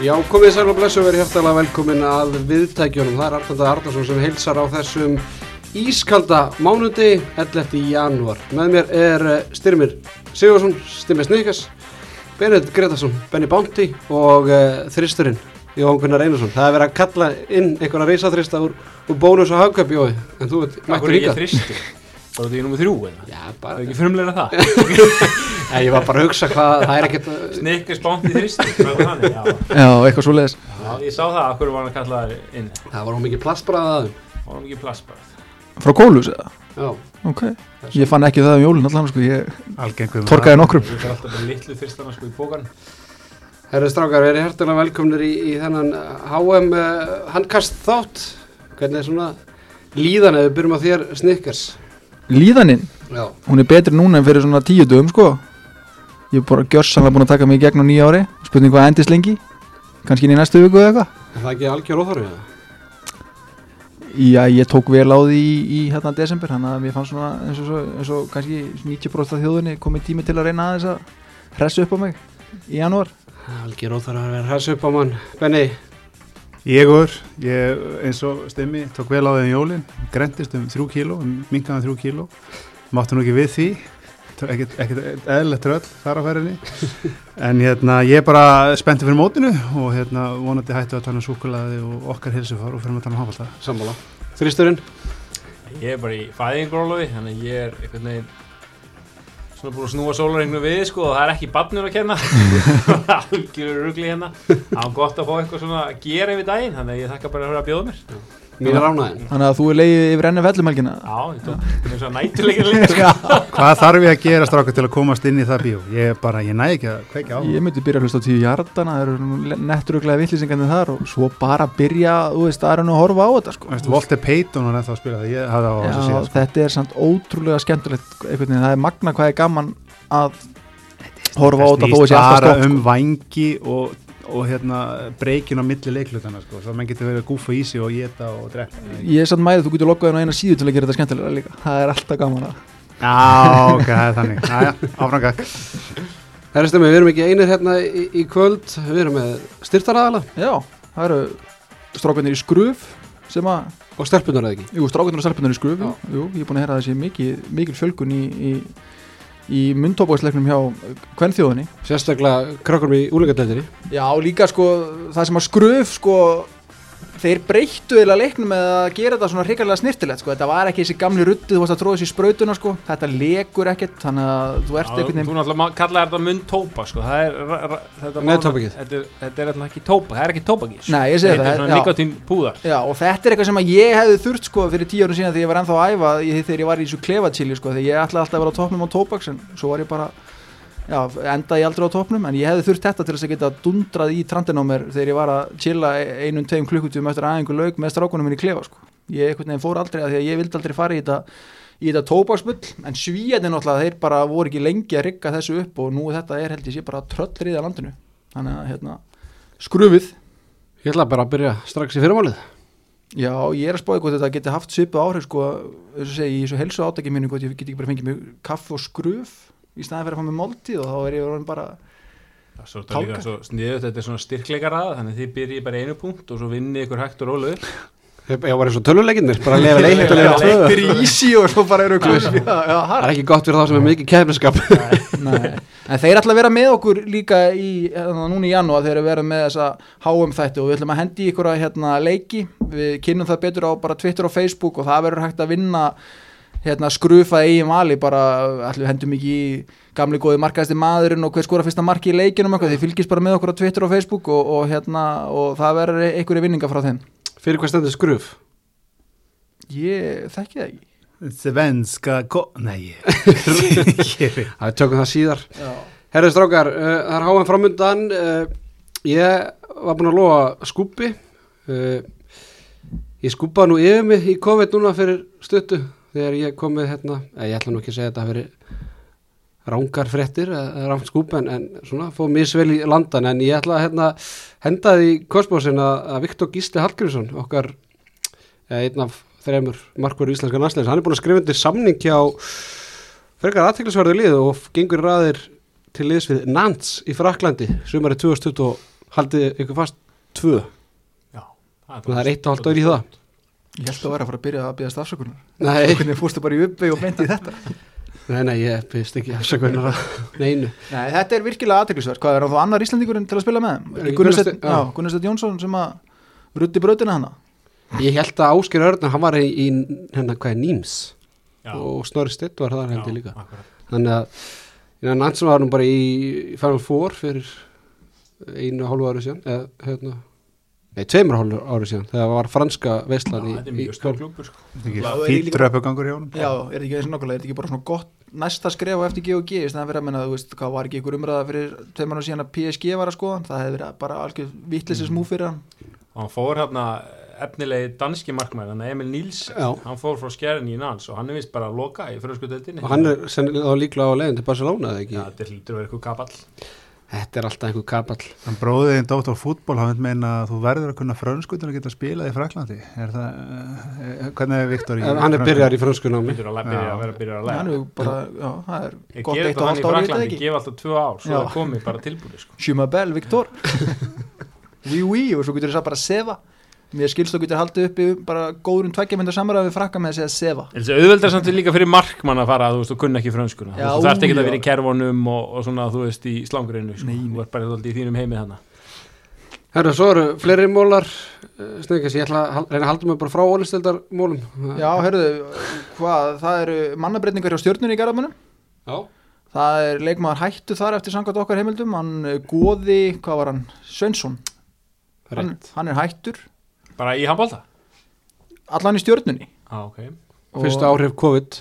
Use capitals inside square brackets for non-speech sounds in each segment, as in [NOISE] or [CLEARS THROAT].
Já, komið sæl og blessu og verið hjertalega velkomin að viðtækjunum. Það er Arnald Arnarsson sem heilsar á þessum ískalda mánundi 11. janúar. Með mér er eh, Styrmir Sigursson, Styrmir Snikas, Benedikt Gretarsson, Benny Bánti og uh, þristurinn Jón Gunnar Einarsson. Það er verið að kalla inn einhverja reysaþrista úr, úr bónus og hagköp, Jói, en þú Akkur mættur er líka. ég þristur? [LAUGHS] Bara því nummið þrjú eða? Já, Það er bara, ekki frumlega það Nei, ég var bara að hugsa hvað, það er ekkert, Snikkers bánt í þristur hvað var þannig? Já. Já, eitthvað svo leiðis Já, ég sá það, akkur var hann að kalla það inn það var hún mikið plastbræðað að þeim. Það var mikið plass bara Frá Kólus eða? Já, Ok, ég fann ekki það um jólun allan sko, ég Algengum torkaði nokkrum Þú fyrir alltaf bara litlu þristana sko í bókan Herri strákar, verið hærtilega velkomnir í, í þennan HM uh, handkast þátt. Hvernig er svona líðan ef við byrjum á þér Snickers? Líðaninn, Já. hún er betri núna en fyrir svona tíu dögum sko Ég er bara gjörsanlega búin að taka mig í gegn á nýja ári Spurning hvað endist lengi Kannski inn í næstu viku eða eitthvað Er það ekki algjör óþorfið? Já, ég tók vel á því í, í hérna desember Þannig að mér fannst svona eins og, svo, eins og kannski 90% af þjóðinni komið tími til að reyna aðeins að hressu upp á mig í janúar Algjör óþorfið að vera hræs upp á mann. Benni, Ég ég eins og stemmi tók vel á þeim jólin, grendist um þrjú kíló, um mingaðan þrjú kíló, máttu nú ekki við því, ekkert eðlilegt tröll þar á ferðinni, [LAUGHS] en hérna ég er bara spenntur fyrir mótinu og hérna vonandi hættu að tala um súkulaði og okkar hilsufar og fyrir að tala um hafalda. sammála. Þristurinn? Ég er bara í fæðingrólofi Þannig ég er einhvern veginn Svona búin að snúa sólarengnu við sko og það er ekki barnur að kenna. [LAUGHS] [LAUGHS] Algjörur rugli hérna. Það var gott að fá eitthvað svona að gera yfir daginn Þannig að ég þakka bara fyrir að bjóða mér Mín er ránaðin. Þannig að þú er leiðið yfir enni vellumelgina Já, ég tók þetta er svona nætuleikir líka sko. [LAUGHS] Hvað þarf ég að gera stráka til að komast inn í það bíó? Ég er bara, ég næ ekki að kveikja á. Ég myndi byrja að hlusta á tíu hjartana, það eru netturuglega vittlýsingarnir þar og svo bara byrja, þú veist, það er hann að horfa á þetta sko. Veist, Walter Payton var ennþá að spila það, ég hafði á þessu Já, síðan. Sko. þetta er samt ótrúlega skemmtilegt einhvern veginn, það er magna hvað er gaman að horfa á þetta þó að sé alltaf bara stopp um sko. vangi og, og hérna breykin á milli leiklutana sko, svo að menn getur verið að gúfa í sig og geta og drekka. Ég er samt mæðið, þú getur loggað inn á eina síðu til að gera þetta skemmtilega líka, það er alltaf gaman að Já, ok, það er þannig. Æja, áframgak Herri stemmi, við erum ekki einir hérna í, í kvöld. Við erum með styrtaraðala Já, það eru strákarnir í skruf sem að, og stelpunar eða ekki. jú, strákarnir og stelpunar í skruf jú, Já. jú, ég er búin að heyra að það sé mikil, mikil fjölgun í, í, í myndtópaðsleiknum hjá kvennþjóðinni Sérstaklega krökkum í úlingadeldinni. Já, líka sko, það sem að skröf sko, þeir breyttu eða leiknum með að gera þetta svona hrikalega snirtilegt sko, þetta var ekki þessi gamli ruddi, þú varst að tróða þessi sprautuna sko, þetta lekur ekkert, þannig að þú ert einhvern Þú náttúrulega kallaði þetta munn tópa sko. það er þetta Nei, tóbakið. Þetta er, þetta er alltaf ekki tópa, það er ekki tóbakið. Nei, ég segi Þetta það, er nikotín púðar já, og þetta er eitthvað sem ég hefði þurft sko fyrir tíu árum síðan þegar ég var ennþá að æfa þegar ég var í þessu klefachili sko, þegar ég ætlaði alltaf að vera á toppnum á tóbaks en svo var ég bara, já, endaði aldrei á toppnum, en ég hefði þurft þetta til þess að geta dundrað í trandin á mér þegar ég var að chilla einum, tveim klukkutum eftir aðeingu lauk með strákunum minn í klefa sko. ég fór aldrei að því að ég vildi aldrei fara í þetta í þetta tóbaksbull, en svíjarnir náttúrulega þeir bara voru ekki lengi að rigga þessu upp og nú þetta er held ég sé bara tröllriða landinu þannig að hérna, skrufið Ég ætla bara að byrja strax í fyrirmálið. Já, ég er að spáði hvort þetta geti haft svipu áhrif sko, í bara staðin fyrir að fá mig máltíð og þá er ég bara Svo þetta er líka Tálka. svo sniðut, þetta er svona styrkleikaraða þannig að þið byrjið bara í einu punkt og svo vinnið ykkur hægt og rólu upp Ég var eins og töluleikinnir, bara að lefa leitt og lefa tvö. leiktir í ísi og svo bara eru klus já, já, Það er ekki gott fyrir þá sem er mikið kefniskap. nei. En þeir ætla að vera með okkur líka í, hérna, núna í janúar þeir eru verið með þessa HM þætti og við ætlum að hendi ykkur að hérna, leiki við kynnum það betur á bara Twitter og Facebook og það verður hægt að vinna hérna, skrufa eigin vali bara ætlum hendum ekki í gamli góði markaðasti maðurinn og hver skora fyrsta marki í leikinum eitthvað, þið fylgist bara með okkur á Twitter og Facebook og, og, hérna, og það verður einhverju vinninga frá þeim Fyrir hvað stendur skruf? ég þekki það ekki Svenska. Nei, [LAUGHS] Það er tökum það síðar. Já. Herri strákar, uh, það er háan framundan. Uh, ég var búinn að lofa skúpi. Uh, ég skúpaði nú yfir mig í COVID núna fyrir stuttu þegar ég kom með hérna, ég ætla nú ekki að segja þetta að veri rángar fréttir eða rangt skúp en, en svona fóð misvel í landan. En ég ætla að hérna, henda því kosmósin að, að Viktor Gísli Hallgrímsson okkar einn af þreymur markverður íslenska næsleins, hann er búin að skrifa undir samning hjá frekar aðteklisverðu lið og gengur í raðir til liðs við Nantes í Fraklandi sumari 2022 haldið ykkur fast tvö. Það er eitt og halvt ár í það Ég held að vera að fara að byrja að byrja stafsökunar Nei, Hvernig fórstu bara í uppi og bendi í þetta? Nei, nei, ég byrst ekki afsökunar að neinu. Nei, þetta er virkilega aðteklisverð Hvað er hann þá annar Íslandingurinn til að spila með þeim? Ekki Gunnarsteinn Gunnar Steinn- já. já, Gunnarsteinn Jónsson sem að ruddi brautina hana. Ég held að Ásker Örn, hann var í, í hérna, hvað er Níms? Já, og Snorri Stitt var það já, líka. akkurat. þannig að Jan Nansen var nú bara í Final Four fyrir einu hálfu ári síðan eða hérna nei, tveimur og hálfu ári síðan þegar var franska veislan Já, í, Þetta er í mjög stór klúpur sko. Já, er Fýtt líka- dröpugangur hjá honum. Já, er þetta ekki eins og nokkulega, er þetta ekki bara svona gott næsta skref á eftir GOG í stæðan fyrir að menna, þú veist, hvað var ekki ykkur umræða fyrir tveim mann síðan að PSG var að skoða það hefði verið bara algjör vittlisins múf fyrir hann. Og hann fór hérna efnilegi danski markmæður, hann Emil Níls Já. hann fór frá skjærin í Nans og hann er vist bara að loka í fröskutöldinni og hann er líklega á leiðin til Barcelona eða ekki? Já, þetta hlýtur að vera eitthvað kapall þetta er alltaf einhver kapall. Hann bróðiðin Dóttor fútból, hann meina að þú verður að kunna frönskutur að geta spilað í Fraklandi er það, uh, hvernig er Viktor í hann er byrjar í franskunámi Hlýtur að að vera að byrja að hann læra er bara, já, það er Ég gott eitt þetta og hann í halvt ári, Fraklandi, ekki? Ég gef alltaf tvö ár svo Já. það komi bara tilbúið sko. Sjuma Bell, Viktor Oui, [LAUGHS] oui, og svo getur þess að bara sefa mér skilst þú getur haldið uppi bara góðurum tveggjamindar samræði við frakka með að segja sefa. En þessi auðveldar samt líka fyrir markmann að fara þú veist, þú kunna ekki frönskuna. Já, þú þarft ekki að vera í kerfunum og, og svona, þú veist, í slangurinu sko. Þú ert bara alltaf í þínum heimi þarna. Herra, svo eru fleiri mólar. Snöggast, ég ætla að reyna að halda mig bara frá ólistildar mólum Já, hörðu, hvað, það eru mannabreitingar hjá stjórnunni í garðamönnum Já. það er leikmaður hættu þar eftir sangat okkar heimildum. Hann eh, Góði, hvað var hann, hann er hættur bara í handbólta allan í stjórnunni ah, okay. Fyrstu áhrif COVID.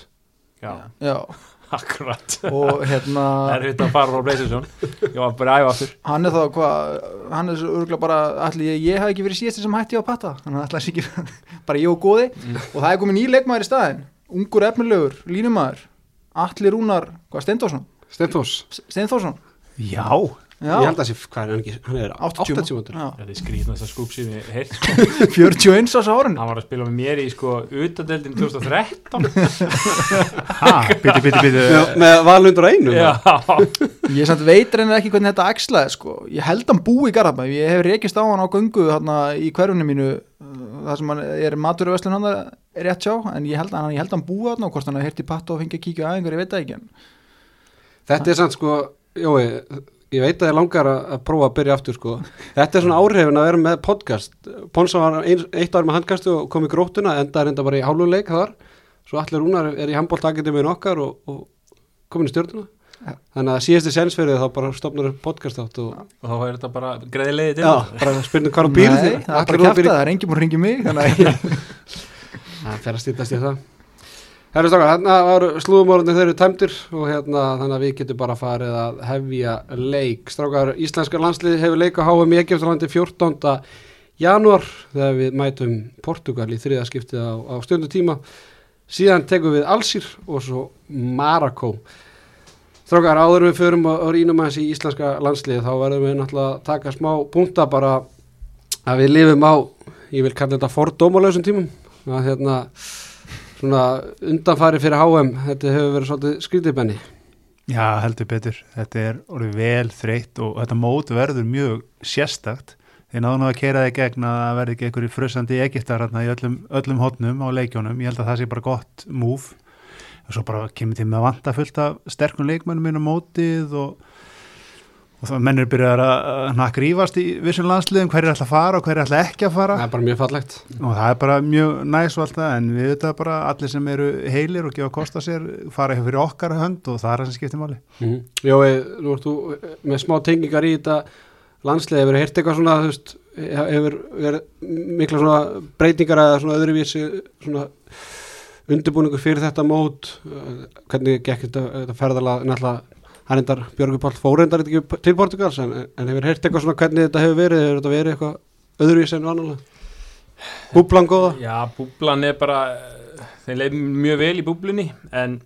Já, Já, [LAUGHS] akkurat. Og hérna [LAUGHS] Það er hitt að fara frá Bleisesson Ég var bara að æfa aftur. Hann er þá hvað hann er svo örgulega bara, allir ég, ég hef ekki verið síðast sem hætti á að patta, þannig að allir ekki [LAUGHS] bara ég og góði og það er komið ný leikmaður í staðin ungur efnilegur, línumæður. Allir Rúnar, hvað, Steindórsson? Steinfors, Steinþórsson, Já, já, ég held að sé, hvað er hann ekki hann er 80 80 mótur já, Þetta er skrýtnast að skúp sem ég heilt sko. 41 árs árun Hann var að spila með mér í sko utadeldin 2013 [LAUGHS] ha, bytti, bytti, bytti með valundur einu Já, Ég samt veit reynir ekki hvernig þetta axlaði sko. Ég held hann búi í Garðabæ. Ég hef rekist á hann á göngu þarna, í hverjunni mínu. Uh, þar sem hann er maturverslun hann er rétt sjá en ég held, hann, ég held hann búi þarna og hvort hann hef hirti patta og fengi að kíkja á æfingar, ég veit það ekki en Þetta er samt sko, jói, ég veit að ég langar að, að prófa að byrja aftur sko. Þetta er svona áhrifin að vera með podcast. Ponsa var ein, eitt ár með handkastu og kom í grótuna, enda reynda bara í hálfuleik þar. Svo allir rúnar er í handbóltakandi með okkar og, og komin í stjórnuna. Ja. Þannig að síðasti sensferðið þá bara stopnar upp podcast átt og og þá er þetta bara greiðilegið til já, bara spyrnum hvað á býr Nei, það er bara kæft það er enginn múr ringi mig þannig að ég [LAUGHS] Það fer að stýttast í það. Herru stakar, hérna var slúðumórunni þeir eru tæmdir og hérna þannig að við getum bara farið að hefja leik. Strákar, íslenska landslið hefur leik á HM í Egeftalandi 14. janúar þegar við mætum Portugal í þriða skiptið á, á stjöndu tíma. Síðan tekum við Alsýr og svo Marako. Strákar, áður við förum og rínum aðeins í íslenska landslið þá verðum við náttúrulega að taka smá punta bara að við lifum á, ég vil kalla þetta fordómalösum tímum. Að hérna svona undanfari fyrir HM þetta hefur verið svolítið skrýtibenni Já, heldur betur. Þetta er orðið vel þreytt og þetta mót verður mjög sérstakt. Þeir náðu nú að keira þig gegn að það verði ekki einhverju frusandi Egiptar hérna í öllum, öllum hotnum á leikjónum. Ég held að það sé bara gott múf. Og svo bara kemur til með að vanta fullt af sterkum leikmennum inn á mótið og, og það mennir byrjar að, grífast í vissum landsliðum hverju ætla að fara og hverju ætla ekki að fara. það er bara mjög fallegt Og það er bara mjög næs og allt það en við veitum bara allir sem eru heilir og gefa kosta sér fara ekki fyrir okkar hönd og það er það sem skiptir máli. mm -hmm. Jói, nú ert þú með smá tengingar í þetta landslið hefur heyrt eitthvað svona veist, hefur verið mikla svona breytingar eða svona öðruvísi svona undirbúningu fyrir þetta mót hvernig gekk þetta, ferðalega náttúrulega hann endar Björgur Páll fórendar ekki til Portugals en, en hefur heyrt eitthvað svona hvernig þetta hefur verið hefur þetta verið eitthvað öðruvísi en vannulega búblan góða? Já, búblan er bara þeir leið mjög vel í búblunni en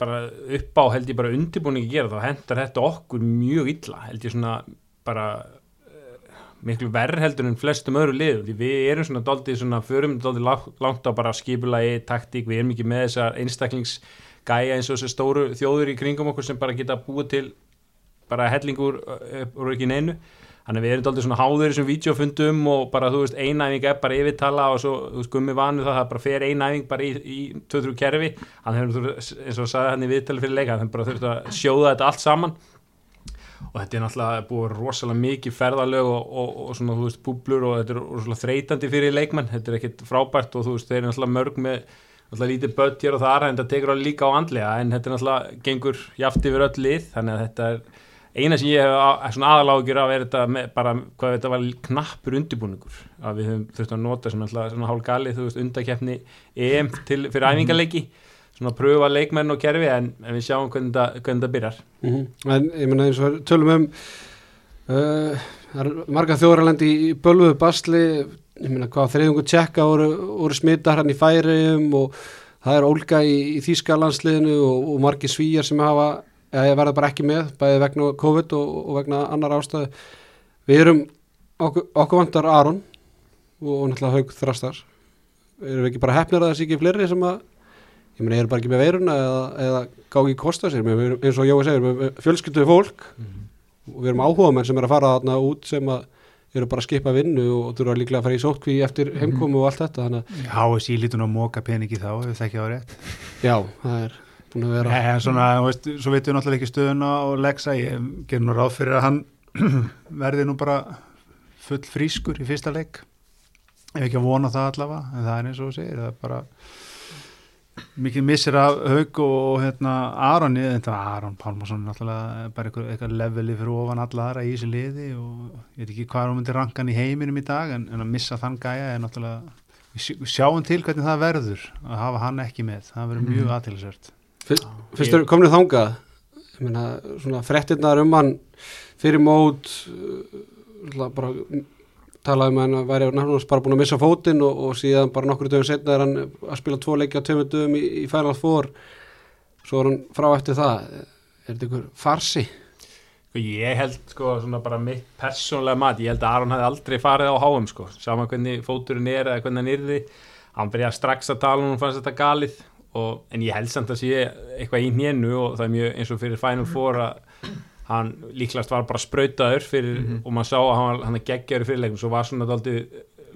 bara upp á held ég bara undirbúningi gera þá hendar þetta okkur mjög illa held ég svona bara eh, miklu verð heldur en flestum öðru því við erum svona doldið svona förum doldið langt á bara skipulagi, taktík við erum ekki með þessar einstaklingsgæja eins og þessi stóru þjóður í kringum okkur sem bara geta búið til bara hellingur úr ekki neinu. Þannig við erum daldið svona háður í þessum vídeofundum og bara, þú veist, einæfing er bara yfirtala og svo, þú veist, gummi vanu það, það bara fer einæfing bara í, í 2-3 kerfi, hann hefur, þurft, eins og sagði hann í viðtali fyrir leika, hann bara þurft að sjóða þetta allt saman. Og þetta er náttúrulega búið rosalega mikið ferðalög og, og, og svona, þú veist, búblur og þetta er rosalega þreytandi fyrir leikmenn, þetta er ekkit frábært og þú veist, þeir eru náttúrulega mörg með náttúrulega lítið börn hér og þar en þetta tekur alveg líka á andlega en þetta er náttúrulega gengur jaft yfir öll lið þannig að þetta er eina sem ég hef svona aðalágjur af er þetta með, bara hvað þetta var knappur undirbúningur að við höfum þurft að nota sem alltaf svona hálf gali þú veist undakeppni EM til, fyrir æfingarleiki svona pröfa leikmenn og kerfi en, en við sjáum hvernig þetta, hvernig þetta byrjar Mm -hmm. En ég menna eins og tölum um uh, það marga þjóðarlendi í bölvuðu basli ég menna hvað þriðungu tjekka voru, voru smittar hann í færiðum og það er ólga í, í Þýskalandsliðinu og, og margi svíjar sem hafa eða verða bara ekki með, bæði vegna COVID og, og vegna annar ástæðu. Við erum, okkur, okkur vantar Aron og náttúrulega haug þrastar. Erum við ekki bara hefnir að það sé ekki fleiri sem að ég meina, eru bara ekki með veiruna eða, eða gá ekki kosta sér, við erum, eins og Jói segir við fjölskylduði fólk. Og við erum áhuga menn sem er að fara þarna út sem að eru bara að skipa vinnu og þurfa líklega að fara í sótkví eftir heimkomu og allt þetta þannig að, HSI lítur nú að móka peningi þá, ef það ekki á rétt. já, það er búin að vera Nei, svona, þú veist, svo veitum við náttúrulega ekki stöðuna og leggsa, ég ger nú ráð fyrir að hann [CLEARS THROAT] verði nú bara full frískur í fyrsta leik ef ekki að vona það allavega en það er eins og þú segir, það er bara mikið missir af haug og hérna Aroni, þetta var Aron Pálmarsson náttúrulega bara eitthvað, leveli fyrir ofan alla aðra í þessu liði og ég veit ekki hvað hún myndir rankan í heiminum í dag en, en að missa þann gæja er náttúrulega við sjá- við sjáum til hvernig það verður að hafa hann ekki með, það verður mjög aðtilsvert Fyrst, fyrst er komin þangað ég meina, svona frettirnar um hann fyrir mót uh, bara talaði um að hann væri nefnast bara búin að missa fótinn og, og síðan bara nokkru dögum setna er hann að spila tvo leiki á tveimur dögum í, í Final Four. Svo er hann frá eftir það. Er þetta ykkur farsi? Sko ég held sko svona bara mitt persónlega mat, ég held að Aron hefði aldrei farið á háum sko, sama hvernig fóturinn er eða hvernig hann yrði, hann byrjaði strax að tala um hann fannst þetta galið og, en ég held samt að sé eitthvað í hnénu og það er mjög eins og fyrir Final Four að hann líklast var bara sprautaður fyrir, og maður sá að hann, hann geggjaður fyrirleikum, svo var svona daldið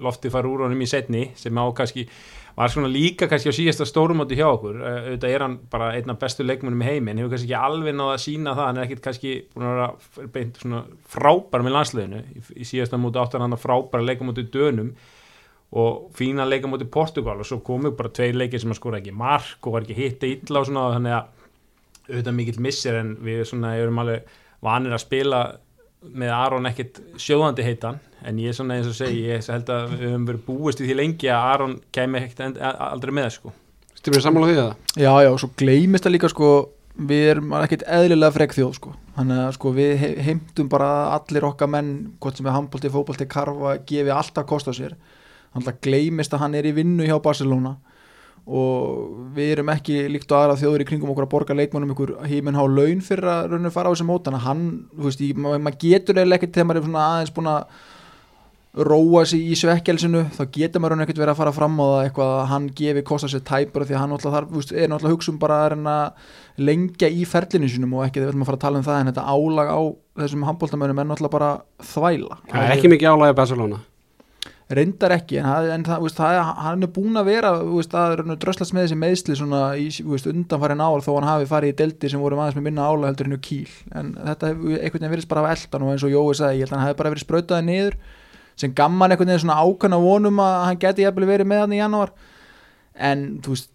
loftið fara úr honum í setni sem á kannski var svona líka kannski á síðasta stórumóti hjá okkur, Eh, auðvitað er hann bara einn af bestu leikmunum í heiminn, hefur kannski ekki alveg náða að sína það, hann er ekkit kannski búin að vera beint svona frábær með landsliðinu, í, síðasta móti áttan hann að frábæra leikamóti dönum og fína leikamóti Portugal og svo komu bara tveir leikir sem að skora ekki mark og var ekki hitta illa og svona þannig að auðvitað mikill missir en við svona erum alveg vanir að spila með Aron ekkit sjóðandi heitan en ég er svona eins og segi, ég held að við höfum verið búist í því lengi að Aron kemi ekkit end- aldrei með sko. Styrmir sammála því að það? Já, já, og svo gleymist það líka sko við erum ekkert eðlilega frekk þjóð sko. Þannig að sko við he- heimtum bara allir okkar menn, hvort sem er handbólti, fótbólti, karfa, gefi alltaf kost á sér. Þannig að gleymist að hann er í vinnu hjá Barcelona og við erum ekki líkt á aðra þjóður í kringum okkur að borga leikmannum ykkur híminn há laun fyrir að rauninu fara á þessi mót. Þannig að hann, þú veist, ég- ma- maður getur eða ekkert þegar maður er svona aðeins búin að róa sig í svekkelsinu þá getur maður raun ekkert verið að fara fram á það eitthvað að hann gefi kosta sér tæpur því að hann náttúrulega þarf, þú veist, er að hugsa um bara að reyna lengja í ferlinu sinum og ekki þegar við ætlum að fara að tala um það en þetta álag á þessum handbóltamönnum er náttúrulega bara þvæla. Það er ekki mikið álægi Barcelona reyndar ekki en, en það, veist, það, hann er búin að vera veist, að dröslast með þessi meðsli svona í veist, undanfærin ár þó hann hafi farið í deldi sem voru aðeins með minna álag heldur henni kýl en þetta hefur einhvern veginn verið bara að eldan og eins og Jói sagði, ég held að hann hefði bara verið sprautaði niður sem gamman einhvern veginn svona ákvæmna vonum að hann geti jafnvel verið með hann í janúar. En þú veist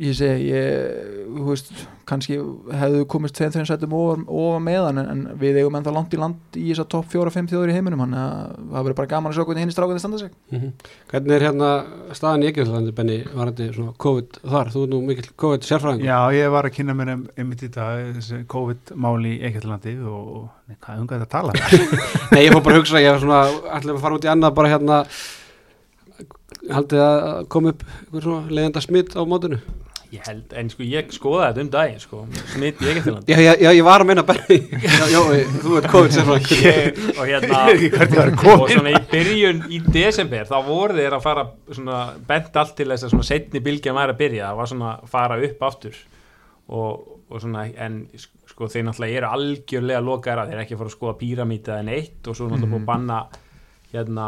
ég segi, ég, þú veist kannski hefðu komist tveim þeim sætum ofar, ofar með hann en, en við eigum ennþá langt í land í þess að topp fjóra, fimm þjóður í heiminum hann það verður bara gaman að sjá hvernig hinn strákunni standa sig Mhm. Hvernig er hérna staðan í Egyptalandi, Benny, varandi svona COVID þar? Þú er nú mikill COVID sérfræðingur. Já, ég var að kynna mér um, einmitt í dag þessi COVID-máli í Ekkert-landi og nei, hvað um hvað þetta tala [LAUGHS] Nei, ég fór bara að hugsa, ég var svona, ætlum að fara út í annað bara hérna, haldið að koma upp einhver svona leiðenda smitt á mótinu. ég held, en sko ég skoða þetta um daginn sko, smitt ég ekki Já, já, já, ég var að meina Benny, já, já, þú ert COVID sérfræðingur. ég, og hérna og svona í byrjun í desember þá voru þeir að fara svona bent allt til þess að svona setni bylgjan væri að byrja það var svona að fara upp aftur. Og, og svona en sko þeir náttúrulega eru algjörlega lokaðir að þeir eru ekki að fara að skoða píramíta en eitt og svo er náttúrulega búið að banna hérna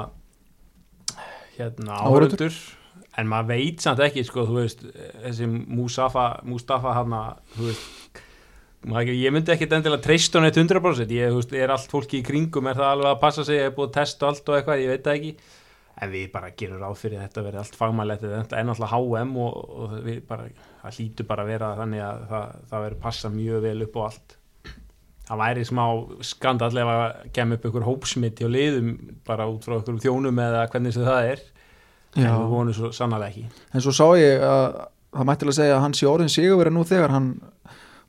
hérna áhörundur en maður veit samt ekki sko þú veist þessi Mustafa Mustafa hann þú veist maður, ég myndi ekki endilega treysta hann eitt 100% ég veist, er allt fólki í kringum er það alveg að passa sig, er búið að testa allt og eitthvað, ég veit það ekki. En við bara gerum ráð fyrir að þetta verði allt fagmælegt þetta er náttúrulega HM og, og við bara, það hlýtur bara að vera þannig að það, það verður passa mjög vel upp á allt það væri smá skandall ef að kemur upp ykkur hópsmitti og liðum bara út frá ykkur þjónum eða hvernig sem það er. En við vonum svo sannlega ekki. En svo sá ég að það mættilega segja að hann sé orðin sigurverið nú þegar hann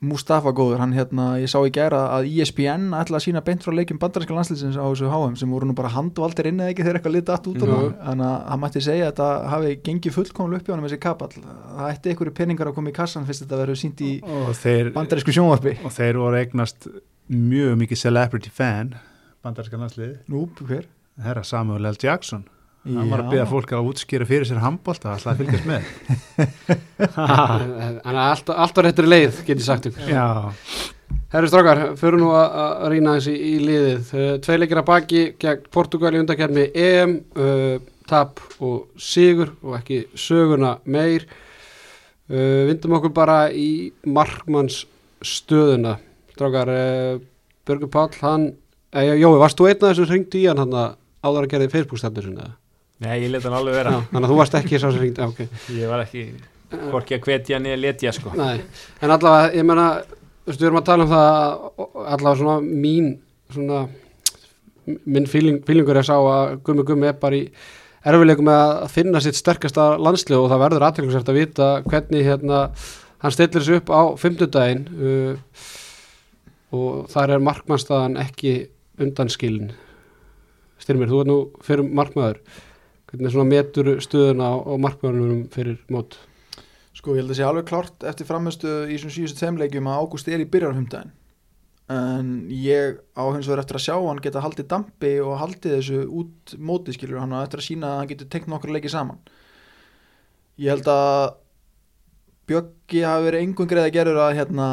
Mustafa góður, hann hérna, ég sá í gæra að E ESPN ætla að sína beint frá leikjum bandarinska landslýsins á þessu HM sem voru nú bara handvaldir inn eða ekki þegar eitthvað litið allt út á það þannig að hann mætti segja að þetta hafi gengið fullkomlega upp í honum þessi kapall. Það ætti einhverju peningar að koma í kassan fyrst þetta verður sínt í og þeir, bandarísku sjónvarpi. og þeir voru eignast mjög mikið celebrity fan bandarska landsliði, Nú, hver? herra Samuel L. Jackson hann var að Já. byggja fólk að útskýra fyrir sér handbólta alltaf að fylgjast með [LAUGHS] Þannig að allt, allt á réttri leið, get ég sagt ykkur. já, Herri strákar, fyrir nú að, að rýna þessi í liðið. Uh, Tvei leikir að baki gegn Portugal í undakefni EM, uh, tap og sigur og ekki söguna meir. Uh, vindum okkur bara í markmanns stöðuna. Strákar, uh, Björgur Páll, hann, eh, Jói, varst þú einn af þessu hringdu í hann hann áður að gera í Facebook-stefnu sinna? Nei, ég let hann alveg vera Já, þannig að þú varst ekki sá sem hringdu, ok. [LAUGHS] ég var ekki hvorki að hvetja niður letja sko Nei, en allavega, ég meina þú veist, við erum að tala um það að allavega svona mín svona minn feeling, feelingur er sá að Gummi Gummi er bara í erfileikum með að finna sitt sterkasta landslið og það verður aðteklisvært að vita hvernig hérna hann stillir sig upp á fimmtudaginn uh, og þar er markmannstaðan ekki undanskilin. Styrmir, þú er nú fyrir markmaður. Hvernig svona metur stuðuna á, markmaðunum fyrir mót? Sko, ég held að sé alveg klart eftir frammestu í svona síðustu þeimleikjum að Ágúst er í byrjarhumdæðin en ég á hins vegar eftir að sjá hann geta haldið dampi og haldið þessu út móti skilur hann á eftir að sína að hann getur tengt nokkur leikið saman. Ég held að Bjöggi hafi verið engun greið að gerur að hérna,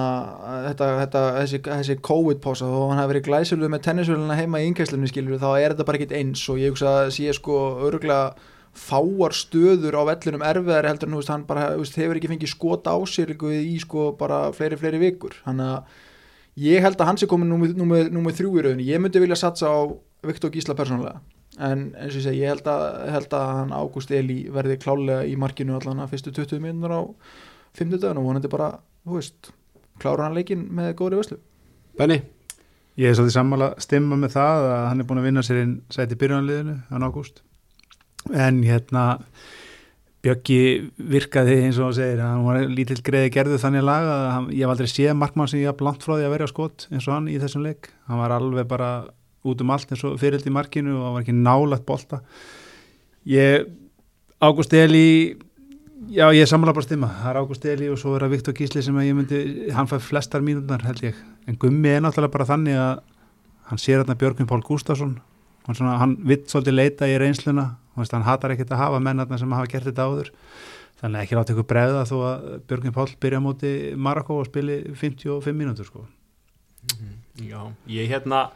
þetta, þetta, þessi, þessi COVID-pása þó hann hafi verið glæsiluð með tennisvöluna heima í yngæslunni skilur þá er þetta bara ekkit eins. Og ég hugsa að sé sko örgulega fáar stöður á vellinum erfiðari heldur en þú veist, hann bara veist, hefur ekki fengið skot á sér í sko bara fleiri fleiri vikur. Hann að ég held að hann sé komin númið, þrjú í rauninni. Ég myndi vilja satsa á Viktor Gísla persónulega. En eins og ég segi, ég held að, held að hann Ágúst Eli verði klálega í markinu allan að fyrstu 20 minnur á 50 dagun og vonandi bara, þú veist klára hann leikin með góðri vöslu Benny, ég er svolítið sammála stimma með það að hann er búin að vinna sér inn sæti byrjunarliðinu, hann ágúst. En hérna Bjöggi virkaði eins og hann segir hann var lítill greiði gerðu þannig lag að hann, ég hef aldrei séð markmann sem ég haf blant frá því að vera skot eins og hann í þessum leik. Hann var alveg bara út um allt eins og fyrild í markinu og var ekki nálægt bolta. Ég Ágúst Eli já ég er sammála bara stimma. Það er Ágúst Eli og svo er það Viktor Gísli sem að ég myndi, hann fær flestar mínúndar held ég, en Gummi er náttúrulega bara þannig að hann sér hérna Björgvin Pál Gústafsson hann, svona, hann vitt svolítið leita í reynsluna. Veist, hann hatar ekkert að hafa menn þarna sem hafa gert þetta áður. Þannig að ekki láta ykkur bregða þó að Björgvin Pál byrja móti Marokko og spili 55 mínútur sko. Já, ég hérna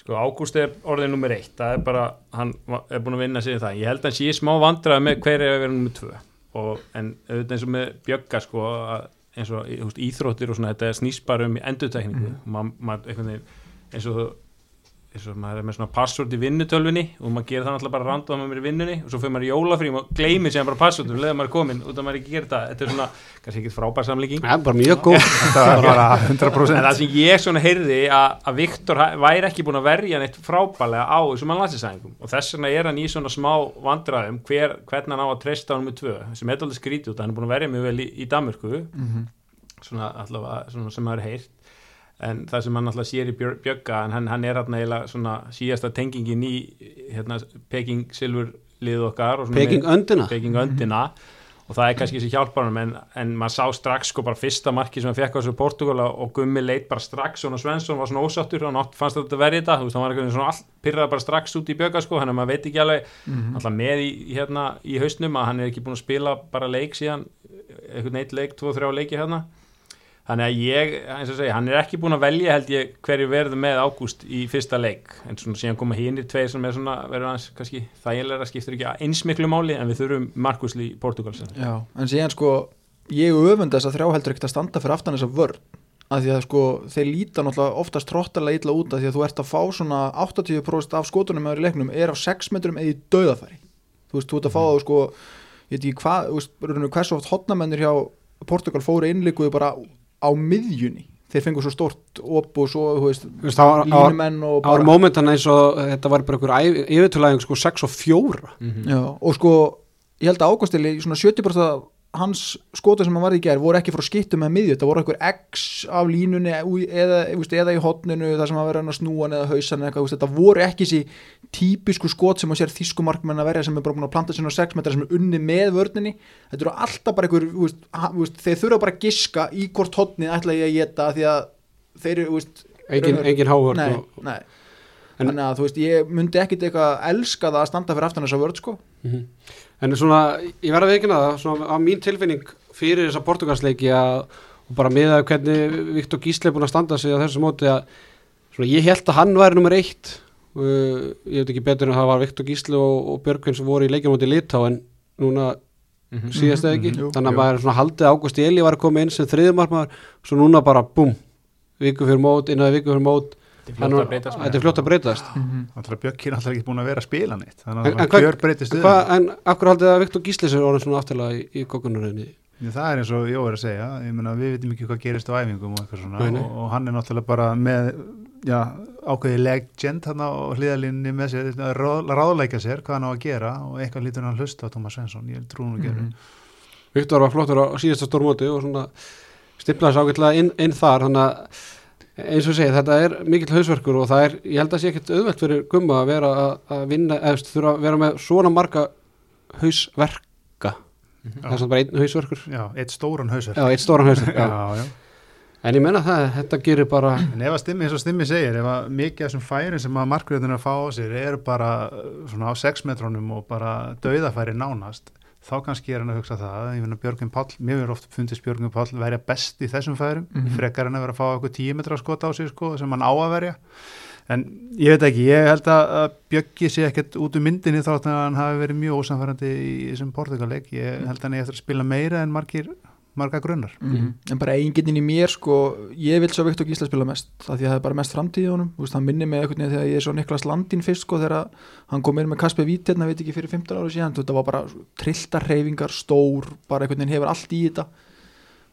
sko Ágúst er orðið nummer eitt. Það er bara, hann er búin að vinna sig í það, ég held að hann sé smá vandrað með hver er að vera nummer tvö og, en auðvitað eins og með bjögga sko eins og veist, íþróttir og svona þetta snýst bara um endurtekningu mm. maður ma, veginn eins og eins og maður er með svona password í vinnutölvinni og maður gerir það náttúrulega bara random maður er í vinnunni og svo fyrir maður í jólafrým og gleymir sem bara passwordum leðar maður er komin út að maður ekki gerir það. Þetta er svona, kannski ekkert frábær samlíking. Ja, bara mjög góð. Það var bara En 100% það sem ég svona heyrði að, að Viktor væri ekki búin að verja neitt frábælega á þessum landsinsæðingum og þess vegna er hann í svona smá vandræðum hver, hvernig hann á að treysta hann með tvö sem er alveg skrítið út, hann er búin að verja mjög vel í, í Danmörku. Svona allavega svona sem maður er heyrt en það sem hann alltaf sér í Bjögga en hann, hann er hann eiginlega svona síðasta tengingin í hérna, Peking Silfur lið okkar og svona Peking öndina. Peking öndina. Og það er kannski þessi hjálparum en, en maður sá strax sko bara fyrsta marki sem hann fekk á þessu Portugal og Gummi leit bara strax svona Svensson var svona ósáttur og nátt fannst þetta verið þetta þú veist hann var eitthvað svona all, pyrrað bara strax út í bjöga sko hann er maður veit ekki alveg. Alltaf með í, hérna í hausnum að hann er ekki búin að spila bara leik síðan eitthvað neitt leik, tvo, þrjá leiki hérna þannig að ég, eins og segja, hann er ekki búin að velja held ég hverju verður með ágúst í fyrsta leik, en svona síðan koma hinnir tveir sem er svona, verður hans kannski þægilega, skiptir ekki eins miklu máli en við þurfum Markusli í Portugal sem Já, en síðan sko ég öfund þess að þrjá heldur ekkert að standa fyrir aftan þessa vörn. Að því að sko þeir líta náttúrulega oftast tróttalega illa út að því að þú ert að fá svona 80% af skotunum meður í leiknum er á 6 metrum eða í döðafæri þú veist, þú ert að fá það sko ég veit ekki hvað, hversu oft hotnamennir hjá Portugal fóru innlíkuðu bara á miðjunni. Þeir fengur svo stort op og svo, veist veist, var, línumenn og það var bara momentan eins og þetta var bara einhver yfirtulæðing sko 6 og 4 Já, og sko, ég held að águstili svona 70% af hans skotu sem hann varði í gerð voru ekki frá skittu með miðju þetta voru einhver X af línunni eða, eða í hotninu þar sem hann verið að snúa eða hausan eða eitthvað, þetta voru ekki þessi típisku skot sem að sér þýskumarkmenn að verja sem er bara búin að planta sinna á 6 metra sem er unni með vörninni. Þetta eru alltaf bara veist, þeir þurfa bara að giska í hvort hotnið ætla ég að geta því að þeir eru, engin, hávörn þannig að þú veist, ég myndi ekkit eitthvað elska það að standa fyrir aftan þessa vörð sko. Mhm. En svona, ég verða að veikina það svona á mín tilfinning fyrir þessa portugalsleiki að og bara miðað við hvernig Viktor Gísli er búin að standa sig á þessu móti að svona, ég held að hann væri nummer eitt uh, ég veit ekki betur en það var Viktor Gísli og, og Björgvin sem voru í leikjumóti Litá en núna Mhm. síðast eða ekki Mhm, jú. þannig að Jú. maður svona haldið Ágúst Eli var að koma inn sem þriðumarkmaður svo núna bara búm viku fyrir mót, innan viku fyrir mót Þetta er fljótt að breytast er fljótt að breytast. Alltaf Björk er alltaf ekki búin að vera að spila neitt. Þannig En- að það gjör breytist Hva, en akkur haldið að Viktor Gísli sér orðin svona aftalega í, í kokkunaröðinni Það er eins og Jó er að segja, ég meina við veitum ekki hvað gerist á æfingum og eitthvað svona. Nei, nei. Og, og hann er náttúrulega bara með já, ákveði legend hann á hliðalínni með sér, ráð, ráðleika sér hvað hann á að gera og eitthvað lítur hann að hlusta á Thomas Svensson, ég trú hann að gera Mhm. Viktor var flottur á síðasta stórmóti og sér ágætlega inn, inn þar. Þannig að eins og segi þetta er mikill hausverkur og það er, ég held að sé ekkert auðvelt fyrir gumma að vera að, að vinna eða þurfa að vera með svona marga hausverka það er samt bara einn hausverkur Já, eitt stóran hausverk já, eitt stóran hausverk já. já, já. en ég menna það, þetta gerir bara En ef að stimmi, eins og stimmi segir, ef að mikið af þessum færin sem að markriðin að fá á sér eru bara svona á 6 metrónum og bara dauðafæri nánast, þá kannski er hann að hugsa það, ég finna Björgum Páll, mér verður oft fundist Björgum Páll verja best í þessum færum, Mhm. frekar en að vera að fá eitthvað 10 metra skot á sig sko, sem hann á að verja. En ég veit ekki, ég held að, Björgi sé ekkert út um myndinni þátt að hann hafi verið mjög ósamfærandi í þessum portugalleik. Ég held að hann eigi eftir að spila meira en margir, marga grunnar. Mhm. en bara eiginginn í mér sko, ég vil svo Viktor Gísla spila mest af því að það er bara mest framtíð í honum veist, hann minni mig einhvern veginn þegar ég er svo Niklas Landin fyrst sko, þegar hann kom inn með Kasper Vít hérna, veit ekki fyrir 15 ára síðan þetta var bara trilltar reyfingar, stór bara einhvern veginn hefur allt í þetta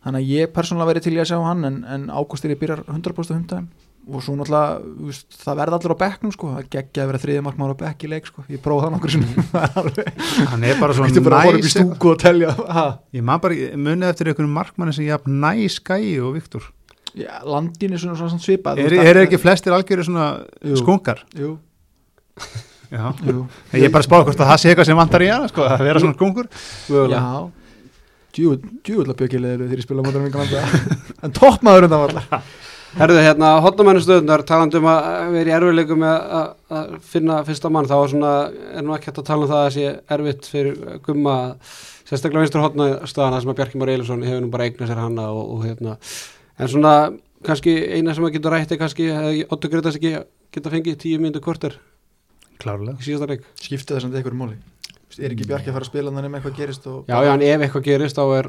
þannig að ég persónulega verið til í að sjá hann en, en ágúst er ég byrjar 100% hundæðum og svo náttúrulega, veist, það verða allir á bekknum sko, það geggja að vera þriðja markmaður á bekk í leik sko, ég prófa það nokkur sem [LAUGHS] er alveg, Hann er bara [LAUGHS] svo þú getur bara að horfa upp í næs. Ég man bara, munið eftir einhvern markmanni sem ég haf næs gæi og Viktor. Já, landin er svona, svona svipað þú Er, er ekki flestir algjörir svona Jú. skunkar? Jú, jú. Ég er bara að spá hvort að það sé eitthvað sem vantar í hana, sko, að vera svona skunkur. mögulega. Já, djúvöld að bjökilegir þegar ég spila yngan En toppmaður undan var [LAUGHS] Herðu, hérna, hotnamennustöðunar talandi um að vera í erfiðleikum með að, að finna fyrsta mann, þá er svona er nú ekki hægt að tala um það að sé erfitt fyrir gumma, sérstaklega vinstur hotnastöðana sem að Bjarki Már Eilusson hefur nú bara eignað sér hana og, og hérna en svona, kannski eina sem að getur rætti kannski, hefði Otto Gretas ekki geta fengið tíu mínútur korter Klárlega. í síðasta leik. Skipti það samt eitthvað móli Er ekki Bjarki að fara að spila þannig með eitthvað gerist og... Já, já, en ef eitthvað gerist þá er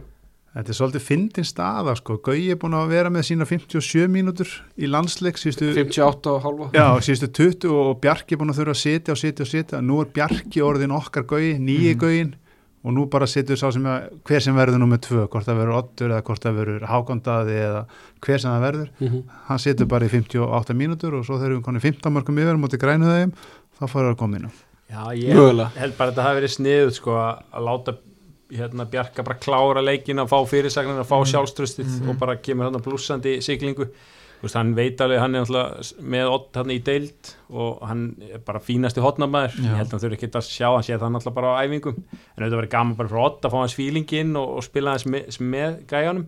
Þetta er svolítið fyndin staða, sko. Gauji er búin að vera með sína 57 mínútur í landsleik, síðustu, 58 og halva. já, síðustu 20 og Bjarki er búin að þurfa að sitja og sitja og sitja. Nú er Bjarki orðin okkar Gauji, nýji Mhm. Gaujin og nú bara situr sá sem að, hver sem verður nú með tvö, hvort það verður Oddur eða hvort það verður Hákondaði eða hver sem það verður. Mm Hann situr bara í 58 mínútur og svo þegar við konum 15 mörgum yfir mútið grænuðaðum, þá fara það að koma inn. Já, ég Mögulega. held bara að þetta hafi verið sniðut sko að láta hérna Bjarka bara klára leikin að fá fyrirsagnin að fá Mhm. sjálfströstið Mhm. og bara kemur hann að blúsandi siglingu Þú veist, hann veit alveg, hann er með Ott hann í deild og hann er bara fínasti hotnamaður, Já. ég held að hann þurfi ekki að sjá, hann sé það náttúrulega bara á æfingum en auðvitað verið gaman bara fyrir Ott að fá hans fílingin og, og spila hans með, með gæjanum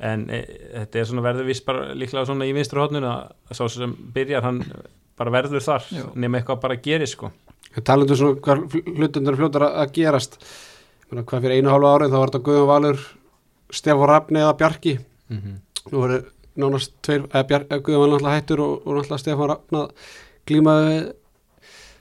en e, þetta er svona verður vist bara líklega svona í vinstri hotnun að sá sem byrjar hann bara verður þar Já. nema eitthvað bara gerist sko Talandu svona hvað hlutundur fljótar að, að gerast Menna, hvað fyrir einu hálfa árið þá var þetta Guðjón Valur Stefán Rafni eða Bjarki mm -hmm. nú voru nánast tveir, Guðjón var náttúrulega hættur og, og náttúrulega Stefán Rafnað glímaði við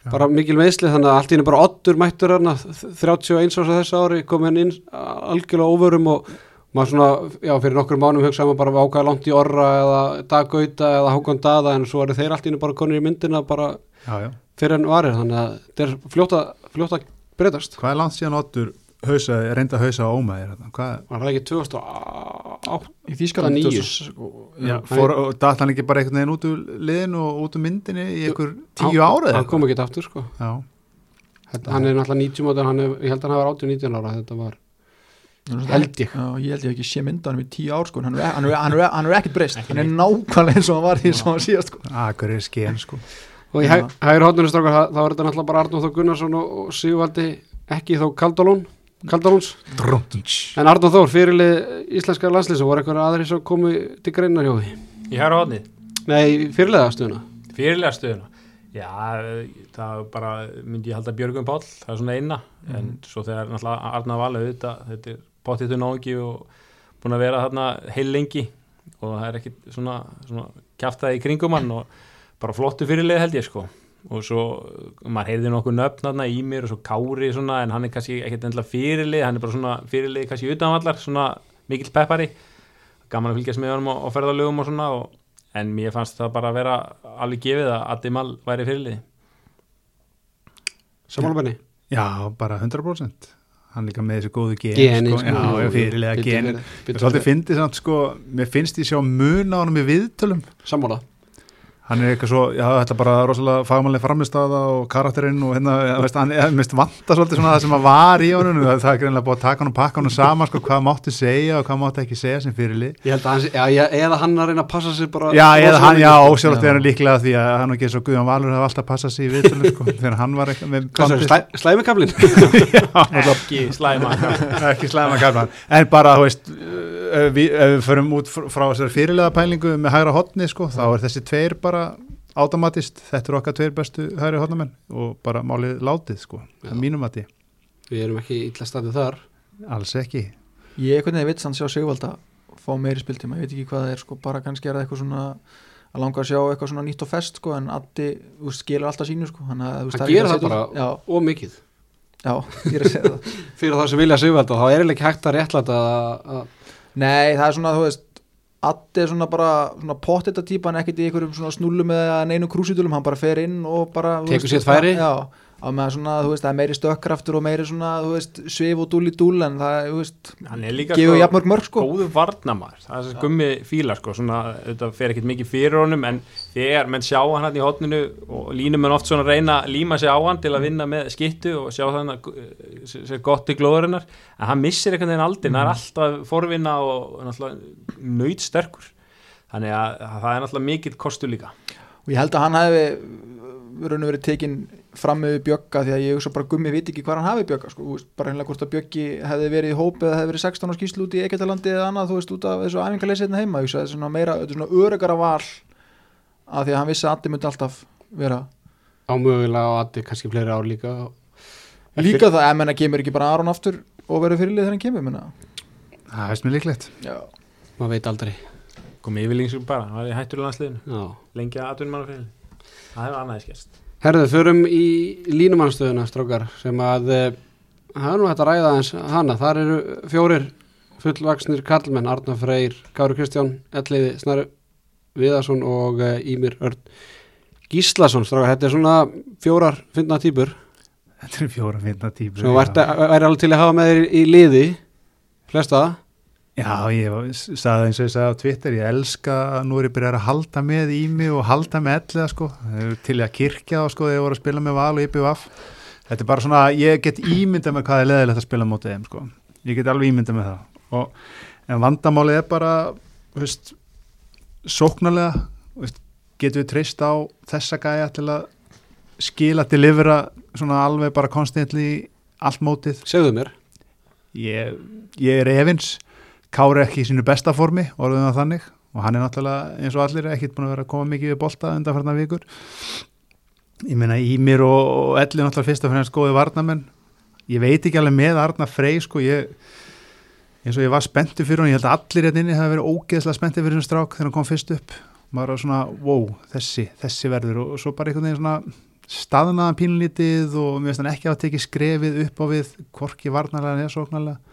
bara mikil meðsli þannig að allt í henni bara oddur mættur hann 31 árs á þessu ári kom henni inn algjörlega óvörum og maður svona, já, fyrir nokkur mánum hugsaði maður bara ákvæða langt í orra eða daggauta eða hákon dada en svo eru þeir allt í henni bara konir í myndina bara Já, já. fyrir en varir þannig að þetta er fljótt að, fljótt að breytast Hvað er langt síðan Oddur hausa, reynda að hausa á ómaðir? Hvað, var það ekki 2008 í Þýskaland níu. 2000 já, fór, og datt hann ekki bara einhvern veginn út úr liðin og út úr myndinni í einhver tíu árið? hann kom ekki aftur sko Já, Þetta, hann er náttúrulega 90 mótur, hann ég held að hann hafa 18-19 ára, þetta var, held ég. Já, ég held ég ekki sé mynda hann í tíu ár sko. hann er, hann er, hann er, hann er ekkert breyst hann er nákvæmlega eins og hann var því sem hann síðast sko. akkur er sken sko Og í Já. hæ- hægri hóttunum strákar, þá er þetta náttúrulega bara Arnóð Þór Gunnarsson og, og Sigvaldi, ekki þó Kaldalón, Kaldalóns. Drunch. En Arnóð Þór, fyrirlið íslenska landslýs og voru eitthvað aðri sem komu til greinar hjá því. Í hæra hodnið, Nei, fyrirliða stuðuna. fyrirlega stöðuna Já, það bara myndi ég halda Björgum Páll, það er svona eina en svo þegar náttúrulega Arna Valið þetta, þetta er pottitu náingi og búin að vera þarna heil lengi og það er ekkit svona, svona kjaftaði í kringum hann og bara flottu fyrirlið held ég sko og svo, maður heyrði nokkuð nöfn þarna í mér og svo Kári svona en hann er kannski ekkit endla fyrirlið, hann er bara svona fyrirlið kannski utanvallar, svona mikill peppari. Gaman að fylgjast með honum á, ferðalögum og svona og, en mér fannst það bara að vera alveg gefið að Addi Mal væri fyrirlið Samálabenni. Já, bara 100% Hann líka með þessu góðu gen Geni, sko. Já, já, fyrirlega gen. sko. Mér finnst ég sjá mun á hann með viðtölum. Sammála. Hann er eitthvað svo, já þetta er bara rosalega fagmannlega framistaða og karakterinn og hérna, ja, veist, hann er mist vanta svolítið svona það sem að var í honum, það er greinlega búið að taka hann og pakka hann saman, sko, hvað mátti segja og hvað mátti ekki segja sem fyrirlið. Ég held að hans, já, já, eða hann að reyna að passa sig bara. Já, eða hann, já, ósjálfsagt Já. er hann líklega því að hann og ekki svo Guðjón Valur hefði alltaf passað sig í viðtölum, sko, [LAUGHS] þegar hann var eitthvað [LAUGHS] ef við, ef við förum út fr- frá þessar fyrirlega pælingu með hægra hotni, sko, þá er þessi tveir bara automatist, þetta eru okkar tveir bestu hægri hotnamenn og bara málið látið, sko, að mínum að því Við erum ekki illa standið þar. alls ekki. Ég er hvernig ég veit sann sjá Sigvald að fá meiri spiltíma, ég veit ekki hvað það er sko, bara kannski er það eitthvað svona að langa að sjá eitthvað svona nýtt og fest sko, en Addi þú skilur alltaf sínu sko, hann, að, Hann er gerir að það bara. já, Og mikið. já, ég er að segja það. [LAUGHS] Fyrir það sem vilja sigvalda, þá er ekki hægt að réttlæta að, að Nei, það er svona, þú veist Addi er svona bara svona pottita típa en ekkert í einhverjum svona snúlum eða neinu krúsitulum, hann bara fer inn og bara Tekur sitt færi. Já, á með svona, þú veist, það er meiri stökkraftur og meiri svona, þú veist, svif og dúl í dúl en það, þú veist, hann gefur jafnmörg mörg sko. góðu varnamar það er þessi gummi fíla sko svona, þetta fer ekkert mikið fyrir honum en þegar menn sjá hann hann í hotninu og línum menn oft svona reyna að líma sig á hann til að vinna með skittu og sjá þannig að sér gott í glóðurinnar en hann missir einhvern veginn aldrei, hann er alltaf forvinna og náttúrulega nöyt sterkur þannig að, að það er náttúrulega mikill kostur líka. Og ég held að hann hefði raun og verið tekin fram með Bjögga því að ég hugsa bara gummi veit ekki hvað hann hafi Bjögga sko, bara hennilega hvort að Bjöggi hefði verið í hóp eða hefði verið 16 á skýslu út í Egetalandi eða annað, þú veist, út af þessu æfingarleysi hérna heima, ég hugsa, þetta er svona meira, þetta er svona örugara val að því að hann vissi að Addi myndi alltaf vera ámögulega og addi kannski fleiri ár líka. líka það, ef menna kemur ekki bara Aron aftur og verður fyrirlið þegar hann kemur, menna það veist mér líklegt. Maður veit aldrei. Herðu, förum í línumannstöðuna, strókar, sem að eh, það er nú hægt að ræða eins hana. Þar eru fjórir fullvaksnir kallmenn, Arna Freyr, Kári Kristján, Elliði, Snæru Viðarsson og Ímir Örn Gíslason, strókar. Þetta er svona fjórar fyndna týpur þetta eru fjóra finna típur sem væri alveg til að hafa með þér í liði, flesta. Já, ég sagði eins og ég sagði á Twitter, ég elska að nú er ég byrjað að halda með í mig og halda með elliða sko, til að kirkja þá sko þegar ég voru að spila með val og IPVF þetta er bara svona, ég get ímyndað með hvað er leðilegt að spila mótið þeim sko. Ég get alveg ímyndað með það. Og, en vandamálið er bara veist, sóknarlega veist, getum við treyst á þessa gæja til að skila, delivera svona alveg bara konstantli allt mótið? Segðu mér. ég, ég er efins Kári ekki í sínu besta formi orðum það þannig. Og hann er náttúrulega eins og allir ekkit búin að vera að koma mikið við bolta undanfarnar vikur. Ég meina Ímir og, og Elli náttúrulega fyrst og fremst góði varnamenn ég veit ekki alveg með Arna Frey sko ég eins og ég var spenntu fyrir hann, ég held að allir hérna inni hafi verið ógeðslega spenntu fyrir þessum strák þegar hann kom fyrst upp. Maður var svona, wow, þessi, þessi verður. Og, svo bara einhvern veginn svona staðnaðan pínlítið og mér finnst hann ekki að tekið skrefið upp á við hvorki varnarlega eða sóknarlega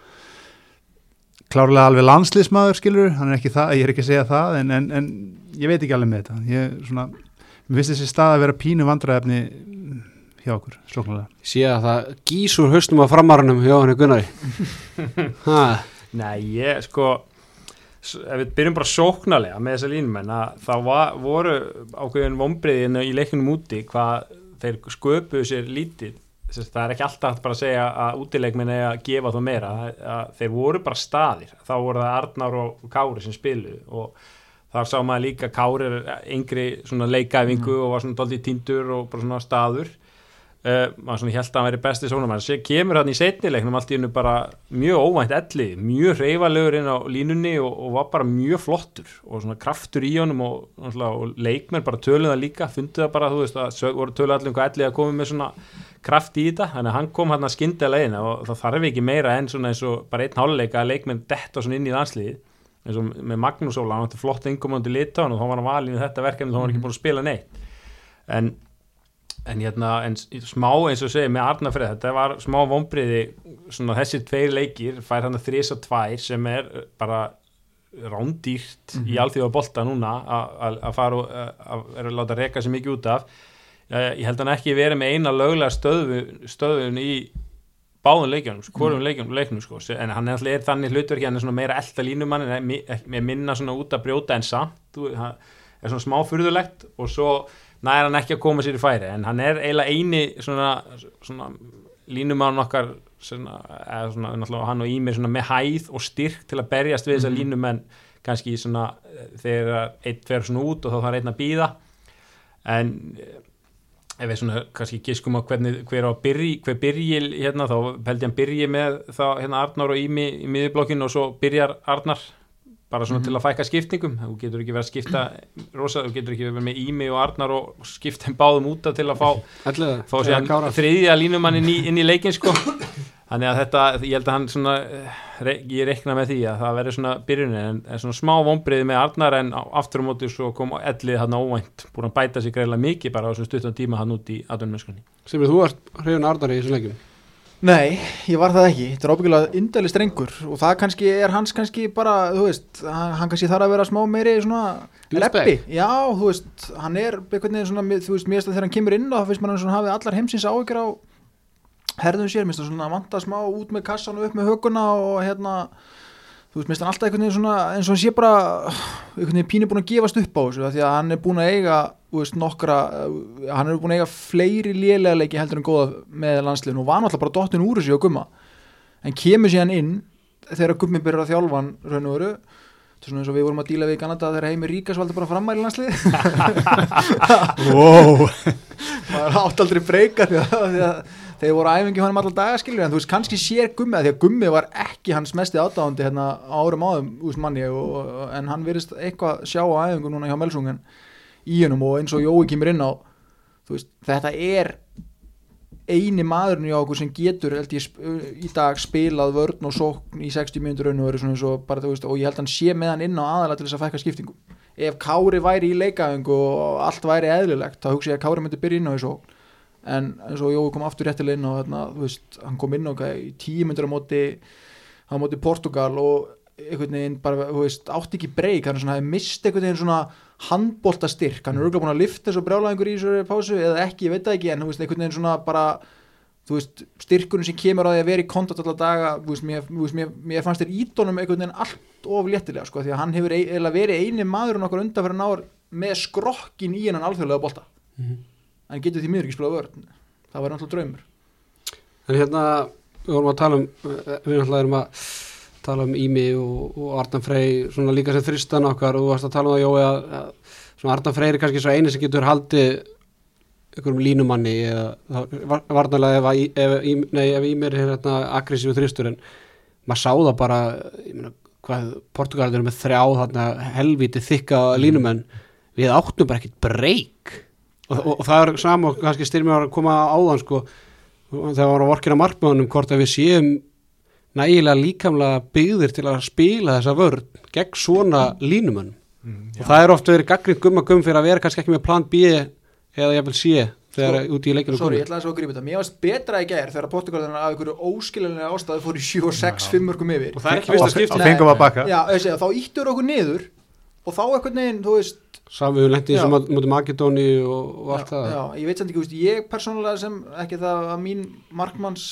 klárlega alveg landslýsmaður skilur, hann er ekki það, ég er ekki að segja það en, en, en ég veit ekki alveg með þetta. Ég svona, mér finnst þessi stað að vera pínu vandræðefni hjá okkur, sóknarlega sé að það gís úr haustum á framarunum hjá henni Gunnari. [LAUGHS] Ha, Nei, ég sko ef við byrjum bara sóknarlega með þessa línumenn að það var, voru ákveðin vombriðinu í leikunum úti hvað þeir sköpuðu sér lítið það er ekki alltaf bara að segja að útileikminn er að gefa þá meira. Þeir voru bara staðir. Þá voru það Arnar og Kári sem spiluðu og þar sá maður líka Kári yngri svona leikæfingu og var svona doldið tíndur og bara svona staður uh, maður svona held að hann veri besti svona maður kemur hann í setnileiknum allt í hennu bara mjög óvænt elli, mjög reyfalegur inn á línunni og, og var bara mjög flottur og svona kraftur í honum og, og leikmenn bara töluðu það líka fundu það bara, þú veist, að voru töluðu allir um hvað elli að koma með svona kraft í þetta. Þannig að hann kom hann að skyndilega inn og það þarf ekki meira en svona eins og bara einn háluleika að leikmenn detta svona inn í landsliðið eins og með Magnús Óla, hann átti flott innkomandi litáin og þá var hann valin í þetta verkefni þá var hann ekki búin að spila neitt. En en hérna, en smá eins og segja með Arnafrið, þetta var smá vombriði svona þessi tveir leikir fær hann að þrisa tvær sem er uh, bara rándýrt í alþjóða bolta núna að- fara og vera að láta reka sér mikið út af Eh, ég held hann ekki verið með eina löglega stöðu, stöðun í báðum leikjunum, sko, hvorum leikjunum, leiknum sko. en hann er alltaf er þannig hlutverki hann er svona meira elda línumann en er mi- með minna svona út að brjóta en samt hann er svona smá furðulegt og svo næra hann ekki að koma sér í færi en hann er eiginlega eini svona, svona línumann okkar svona, eða svona, náttúrulega hann og Ímir svona með hæð og styrk til að berjast við þessar línumenn kannski svona eh, þegar einn fer svona út og þá þarf einn að býða en eh, ef við svona kannski giskum á hvernig hver á að byrji, hver byrji hérna þá held ég hann byrji með þá hérna Arnar og Ími í miðjublokkin og svo byrjar Arnar bara svona til að fækka skiptingum. Þú getur ekki verið að skipta rosa, þú getur ekki verið með Ími og Arnar og skipta þeim báðum út af til að fá fá þriðja línumann inn í, inn í leikin sko. Þannig að þetta, ég held að hann svona ég reikna með því að það verður svona byrjunin en, en svona smá vombriði með Arnar en aftur á móti svo kom ellið hann óvænt búin að bæta sig greiðlega mikið bara á þessum stuttan tíma hann út í aðunmennskunni er þú ert hrifun Arnari í þessum leikjum Nei, ég var það ekki, þetta er ábyggilega indæli strengur og það kannski er hans kannski bara, þú veist, hann, hann kannski þarf að vera smá meiri svona reppi Já, þú veist, hann er einhvern veginn svona, þú veist, mér finnst að þegar hann kemur inn og það finnst maður svona hafið allar heimsins áhyggjur á herðum sér, mér finnst það svona vanta smá út með kassan og upp með höguna og hérna þú veist, mér finnst hann alltaf einhvern veginn svona eins og hann sé bara einhvern veginn pínu búin að gefast upp á þessu því að hann er búin að eiga þú veist, nokkra, uh, hann er búin að eiga fleiri lélega leiki heldur en góða með landsliðin og var náttúrulega bara dottin úr þessu á gumma. En kemur síðan inn þegar gummi byrjar að þjálfa hann raun og veru. Er svona eins og við vorum að díla við í Kanada þegar Heimir Ríkas valdi bara framæli landslið wow. [LAUGHS] maður átt aldrei breyka því að, því að þeir voru æfingi hann allar daga skilur en þú veist kannski sér gummi að því að gummi var ekki hans mesti ádáðandi hérna árum áðum úst manni og, og- en hann virðist eitthvað sjá á æfingu núna hjá Melsungen í hennum og eins og Jói kemur inn á veist þetta er eini maðurinn hjá okkur sem getur ég, sp- í dag spilað vörn og sókn í 60 mínútur raun og veru og og ég held hann sé með hann inn á aðalega til þess að fækka skiptingu ef Kári væri í leikaðingu og allt væri eðlilegt þá hugsa ég að Kári myndi byrja inn á þessu en og Jói kom aftur réttilega inn á þarna, þú veist, hann kom inn á hvað, í tíu myndur á móti á móti Portugal og einhvern veginn bara, þú veist, átti ekki breyk hann er svona, hefði mist einhvern veginn svona handboltastyrk, hann er örgulega búin að lifta þessu brjálæðingur í þessu pásu eða ekki, ég veit það ekki en þú veist, einhvern veginn svona bara þú veist, styrkurinn sem kemur á því að vera í kontakt alla daga, þú veist, mér, veist, mér, mér fannst þér ídónum einhvern veginn allt of léttilega, sko, því að hann hefur eiginlega verið eini maðurinn okkar undan fyrir náður með skrokkin í hennan alþjóðlega bolta en getur því miður ekki spila vörn. Það var náttúrulega draumur. En hérna, við vorum að tala um, eh, við náttúrulega erum að tala um Ími og, og Arnan Frey, svona líka sem þristan okkar og þú varst að tala um það, Jói, að, Arnan Frey er kannski svo eini sem getur haldið einhverjum línumanni eða þá- var- varnarlega ef, Ími er hérna aggressífu þristur en maður sá það bara, meina, hvað, Portugalir eru með þrjá þarna helviti þykka línumenn, við áttum bara ekkit breyk og, og, og það er sama og kannski styrmið var að koma áðan sko þegar við varum að vorkina markmöðunum hvort að við séum nægilega líkamlega byggðir til að spila þessa vörn gegn svona línumönn Mm, og það er oft verið gaggrind gumma gum fyrir að vera kannski ekki með plan B eða jafnvel C þegar Sko, úti í leikinu Sorry, ég komið. ætla að svo að grípa þetta. Mér varst betra í gær þegar Portugalina af einhverju óskilinlega ástæðu fór í 7 og 6 5 mörgum yfir. Og það er ekki fengum að þessi, þá íttur okkur niður og þá eitthvað neginn, þú veist Lendið Já. sem mútið Makedóni og, og allt já, það. já, ég veit samt ekki, veist, ég persónulega sem ekki það að mín markmanns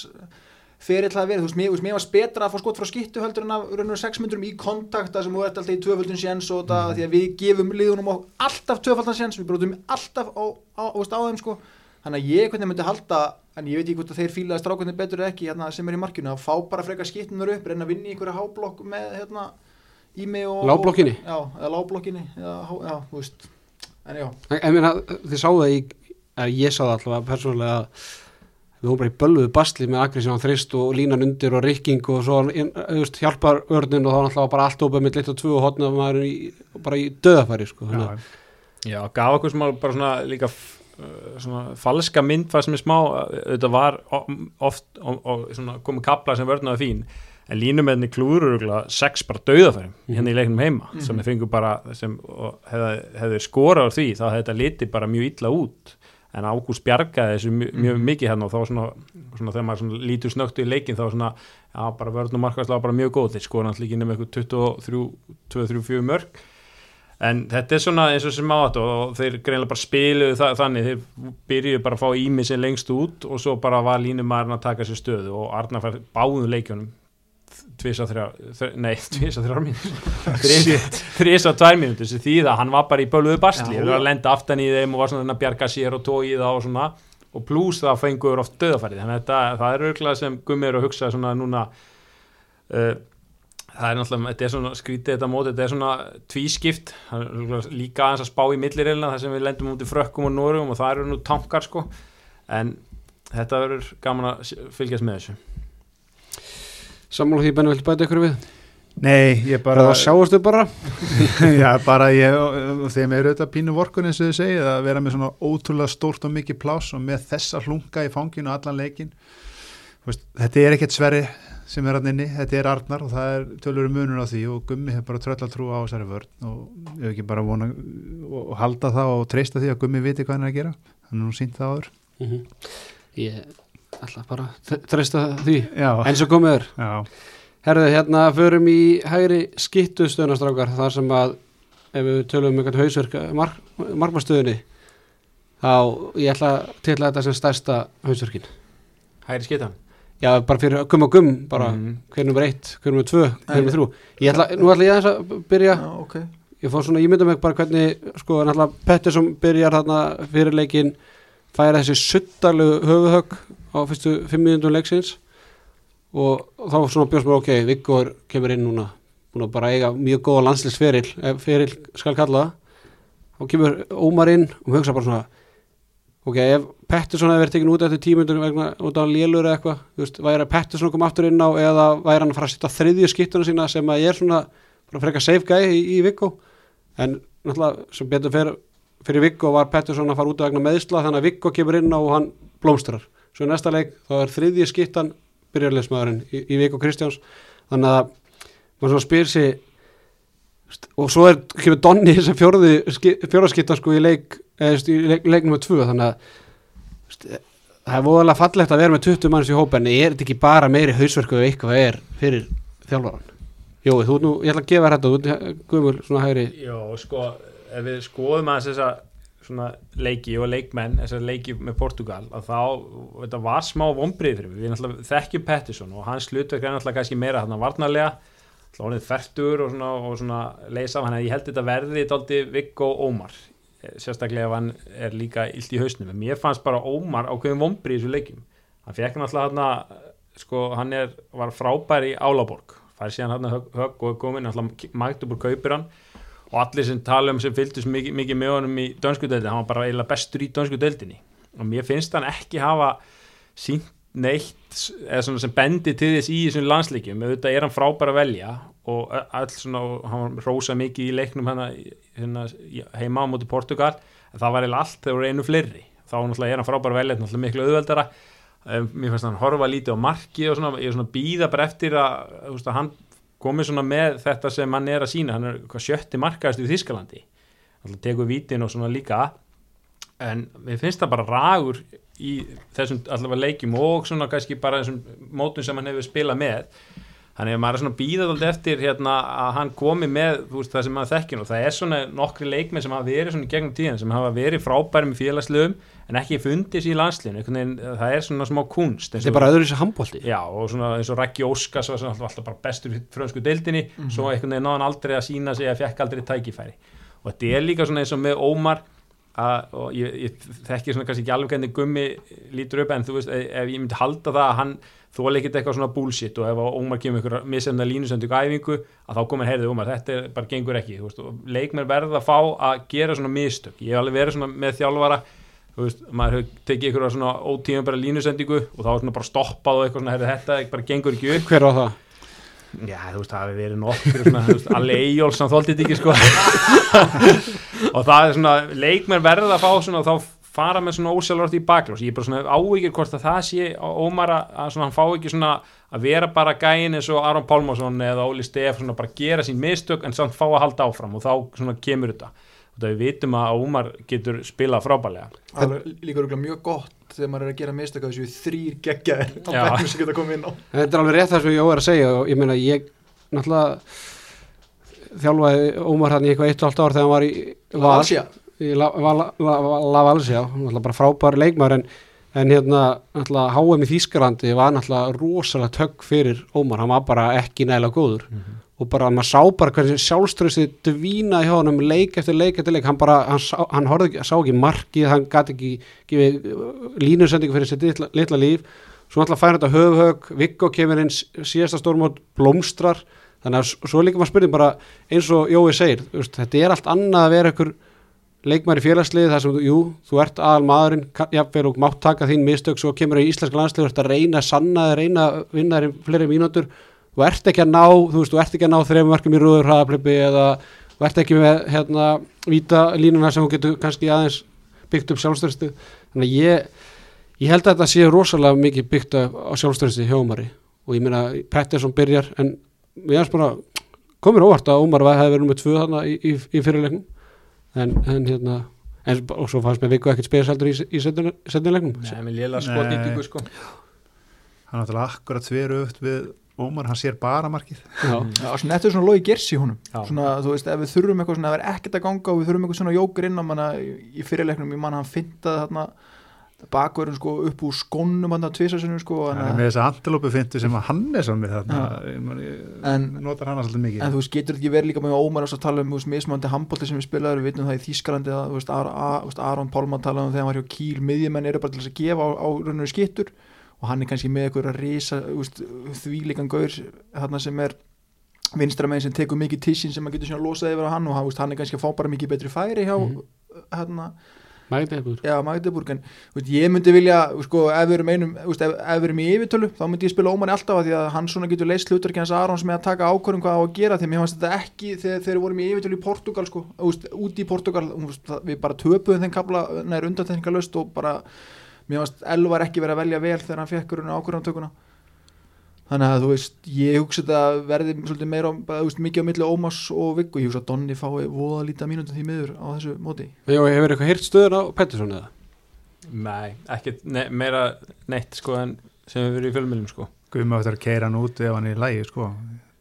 ferill það verið, þú veist, mér, veist, mér varst betra að fá skot frá skittu heldur en að raunur 6 myndrum í kontakta sem þú ert alltaf í tvöföldun séns og það, því að við gefum liðunum alltaf tvöföldan séns, við brotum alltaf á, á, á, á þeim sko, þannig að ég hvernig myndi halda, en ég veit ekki hvort að þeir fílaði strákunni betur ekki, hérna, sem er í markinu að fá bara frekar skittunar upp, reyna að vinna í einhverja háblokk með, hérna, í mig og Lágblokkinni? já, eða lágblokkinni, já, já, þú veist. En já, En ég meina, þið sáðu það í að ég sá það allavega persónulega að við hóum bara í bölvuðu basli með sem hann þrist og línan undir og rikking og svo veist, hjálpar örnin og þá er alltaf bara allt opið með litt og tvö og hotna maður í, bara í döðafæri sko, Já, Já, gaf okkur smá bara svona líka uh, svona falska mynd hvað sem er smá, þetta var oft og, og svona komið kapla sem vörnaði fín, en línumenni klúrurugla sex bara dauðafærum hérna í leiknum heima, Mhm. sem við fengum bara sem hefði, hefði skorað á því þá hefði þetta litið bara mjög illa út. En Ágúst bjargaði þessu mjög, mjög mikið hérna og þá svona, svona þegar maður svona lítur snögtu í leikin þá svona, já, bara vörnum markværslega bara mjög góð, þeir náttúrulega ekki nema eitthvað 23, 23, 4 mörg en þetta er svona eins og sem átt og þeir greinlega bara spiluðu það, þannig. Þeir byrjuðu bara að fá ími sem lengst út og svo bara var línumæðurinn að taka sér stöðu og Arnar fær báðum leikjunum tvisa þrjá, þr- nei, [LAUGHS] tvisa þrjár mínútur. Þrisa tvær mínútur sem því það hann var bara í böluðu bastli, hann var að lenda aftan í þeim og var svona að bjarga sér og tói það og svona. Og pluss það fengur oft döðafærið þannig að þetta, það er auðvitað sem Gummi er að hugsa svona núna uh, það er náttúrulega, þetta er svona skrítið þetta mót, þetta er svona tvískipt. Það líka aðeins að spá í millireilina þar sem við lendum út í frökkum og norugum og það eru nú tankar sko. En þetta verður gaman að fylgjast með þessu sammála því benni viltu bæta ykkur við? Nei, ég bara það sjáastu bara. [LAUGHS] Já, bara ég, og þeim er auðvitað pínu vorkun eins og þið segið að vera með svona ótrúlega stórt og mikið pláss og með þessa hlunga í fanginu allan leikin veist, þetta er ekkert sverri sem er hann inni, þetta er Arnar og það er tölur munur á því og Gummi hefur bara tröll að trúa á þessari vörn og ég hef ekki bara vona og halda það og treysta því að Gummi viti hvað hann er að gera. Hann er nú sínt það áður. Mhm. ég ætla bara treysta því. Já, eins og komið er. Já, Herðu, hérna förum í hægri skittu stöðnastrákar þar sem að ef við tölum um einhvern hausverk mark, markmastöðunni þá ég ætla að tilla þetta sem stærsta hausverkin. Hæri skita Já, bara fyrir gum og gum bara Mhm. hver nummer eitt, hver nummer tvö, hver nummer þrjú. Ég ætla, Nú ætla ég að byrja. Já, ok. Ég fór svona ímynda mig bara hvernig sko, náttúrulega Pettersson byrjar þarna fyrir leikin færa þessi suttarlegu höfuhögg á fyrstu fimm minnundum leiksins og þá svona bjóðs mér ok, Viggo kemur inn núna búin að bara eiga mjög góða landslisferil ef feril skal kalla það. Þá kemur Ómar inn og hugsa bara svona ok, ef Pettersson hefur verið tekin út eftir tímyndur vegna út af lélur eða eitthvað þú veist, væri Pettersson kom aftur inn á eða væri hann að fara að setja þriðju skiptuna sína sem að ég er svona bara frekar safe guy í, í Viggo. En náttúrulega sem betur fyrir, fyrir Viggo var Pettersson að fara út af vegna meðsla þannig að Viggo kemur inn á og hann blómstrar svo í næsta leik þá er þriðji skiptan byrjarleismæðurinn í, í Viggo Kristjáns. Þannig að maður svona spyr sig og svo er kemur Donni sem fjórði fjóraskipta sko í leik í leik, leik nummer tvö þannig að það er voðalega fallegt að vera með 20 manns í hópa en er þetta ekki bara meiri hausverku eða eitthvað er fyrir þjálfaran Jói, þú, nú, ég ætla að gefa þetta, þú guðmul svona hægri. Já, sko, ef við skoðum aðeins þessa svona leiki og leikmenn, þessar leiki með Portugal að þá, þetta var smá vombrið fyrir við náttúrulega þekkjum Pettersson og hans hlutverk er náttúrulega kannski meira þarna varnarlega, honið færtur og svona, og svona leysa hann að ég held þetta verði daldi Viggo Ómar eh, sérstaklega ef hann er líka illt í hausnum, en mér fannst bara Ómar ákveðum vombrið í þessu leikjum, hann fekk náttúrulega hann sko, hann er, var frábær í Álaborg, fær síðan hann högg, högg og komin, náttúrulega Magdeburg kaupir hann og allir sem tala um sem fylgdust mikið, mikið með honum í dönsku deildin, hann var bara eiginlega bestur í dönsku deildinni. Og mér finnst hann ekki hafa sínt neitt eða svona sem bendi til þess í þessum landsleikjum, auðvitað er hann frábær að velja og all svona, hann rósa mikið í leiknum hana, hana heima á móti Portugal. En það var eiginlega allt þegar voru einu fleiri. Þá er hann frábær að velja, náttúrulega miklu auðveldara. Mér fannst hann horfa lítið á marki og svona, ég er svona býða bara eftir að, að hann komið svona með þetta sem hann er að sína hann er sjötti markaðist í Þískalandi alltaf tekur vítin og svona líka. En mér finnst það bara ragur í þessum allavega leikjum og svona kannski bara þessum mótum sem hann hefur spilað með þannig að maður er svona býðað eftir hérna að hann komi með veist, það sem maður þekkir og það er svona nokkri leikmið sem hafa verið svona gegnum tíðan sem hafa verið frábæri með félagslegum en ekki fundis í landsliðinu. Það er svona smá kunst Þetta er bara öðru þessi handbólti Já, og svona eins og Raggi Óskars var alltaf bara bestur frönsku deildinni. Mhm. svo einhvern veginn náðan aldrei að sína sig að fekk aldrei tækifæri. Og þetta er líka svona eins og með Ómar að, og ég, ég þekki svona kannski ekki alveg hvernig gummi lítur upp en þú veist, ef, ef ég myndi halda það að hann þóla ekkert eitthvað svona bullshit og ef Ómar kemur ykkur misefna línusöndu æfingu að þá komur heyrðu Ómar, þetta er, bara gengur ekki þú veist, leikmenn verða að fá að gera svona mistök, ég hef alveg verið svona með þjálfara þú veist, maður hefur tekið ykkur svona ótíma bara línusendingu og þá er svona bara stoppað og eitthvað svona, heyrðu, þetta bara gengur ekki upp. Hver var það? Já, þú veist, það hefur verið nokkur svona, þú veist, hann þóldi þetta ekki sko. [LAUGHS] Og það er svona leikmenn verða að fá svona þá fara með svona ósjálfrátt í baklós ég er bara svona ávíkir hvort að það sé Ómar að svona hann fá ekki svona að vera bara gæin eins og Aron Pálmarsson eða Óli Stef svona bara gera sín mistök en samt fá að halda áfram og þá svona kemur þetta. Og það við vitum að Ómar getur spilað frábælega það er líka örugglega mjög gott þegar maður er að gera mistök að þessu þrýr geggjaðir á Já. bæknum sem geta komið inn á. En Þetta er alveg rétt það sem ég er að segja og ég meina ég náttúrulega þjálfaði Ómar hann í eitthvað eitt og allt ár þegar hann var í Val. Valsía. Í La, La, La, La, náttúrulega bara frábær leikmar en, en hérna HM í Þýskalandi var náttúrulega rosalega tögg fyrir Ómar, hann var bara ekki nægilega góður. Og bara maður sá bara hvernig sjálfströðsið dvína hjá hann leik eftir leik eftir leik, hann bara, hann, sá, hann horfði, sá ekki markið, hann gæti ekki gefið línusendingu fyrir sitt litla, litla líf. Svo náttúrulega fær þetta höfhög Viggo kemur inn síðasta stórmót blómstrar. Þannig að svo líka maður spurning bara eins og Jói segir, þetta er allt annað að vera ykkur leikmæri félagslið þar sem jú, þú ert aðal maðurinn jafnvel og mátt taka þín mistök svo kemur í íslenska landslið, þú ert að reyna sanna reyna að vinna þér í fleiri mínútur. Þú ert ekki að ná, þú veist, þú ert ekki að ná þreifum verkum í rúður hraðaplipi eða þú ert ekki með, hérna, víta línuna sem þú getur kannski aðeins byggt upp sjálfstörstu þannig að ég, ég held að þetta sé rosalega mikið byggt á sjálfstörstu hjómari og ég meina Pettersson byrjar en við erum bara komir óvart að Ómar hefði verið nummið tvö þarna í, í, í fyrirleiknum en, en hérna en, og svo fannst mér Viggo ekkert spesialdur í, í setnilegnum Nei, með léla skotnýtingu sko. Hann er náttúrulega akkurat þveru upp við Ómar, hann sér bara markið. Já, Já, svona, þetta er svona logi gers í honum. Já. svona, þú veist, ef við þurfum eitthvað svona að vera ekkert að ganga og við þurfum eitthvað svona jókur inn á manna í, í fyrirleiknum, ég manna hann fintaði þarna bakverðin sko upp úr skónum hann að tvisasunum sko hann en, er með þessa antilópu fintu sem að hann er svo með þarna En- notar hann svolítið mikið. En þú veist, getur þetta ekki verið líka með Ómar að tala um, þú veist, mismöndi handbólti sem við spilaður við vitum það í Þýskalandi að, þú veist, Ar, Ar, Aron Pálmann talaði um þegar hann var hjá Kíl miðjumenn eru bara til þess að gefa á, á rauninu skittur og hann er kannski með eitthvað að risa veist, því líkan gaur þarna sem er vinstra meginn sem tekur mikið tissin sem maður getur svona losað yfir á hann og hann, hann er kannski að fá bara mikið betri færi hjá Mhm. hérna, Magdeburg. Já, Magdeburg en veist, ég myndi vilja, sko, ef við erum einum veist, ef, ef við erum í yfirtölu þá myndi ég spila Ómani alltaf að því að hann svona getur leist hlutarki hans Arons með að taka ákvörðum hvað á að gera því. Mér fannst þetta ekki þegar, við vorum í yfirtölu í Portugal sko, veist, úti í Portugal við bara töpuðum þeim kapla nær undantekningalöst og bara mér fannst Elvar ekki verið að velja vel þegar hann fekk ákvörðantökuna þannig að þú veist, ég hugsa þetta verði svolítið meira, þú veist, mikið á milli Ómars og Viggo, ég hugsa að Donni fái voða lítið mínútum því miður á þessu móti. Jó, hefur eitthvað heyrt stöður á Pettersson eða? Nei, ekkert ne meira neitt sko en sem við verið í fjölmjölum sko. Guðma eftir að keira hann út ef hann er í lægi sko.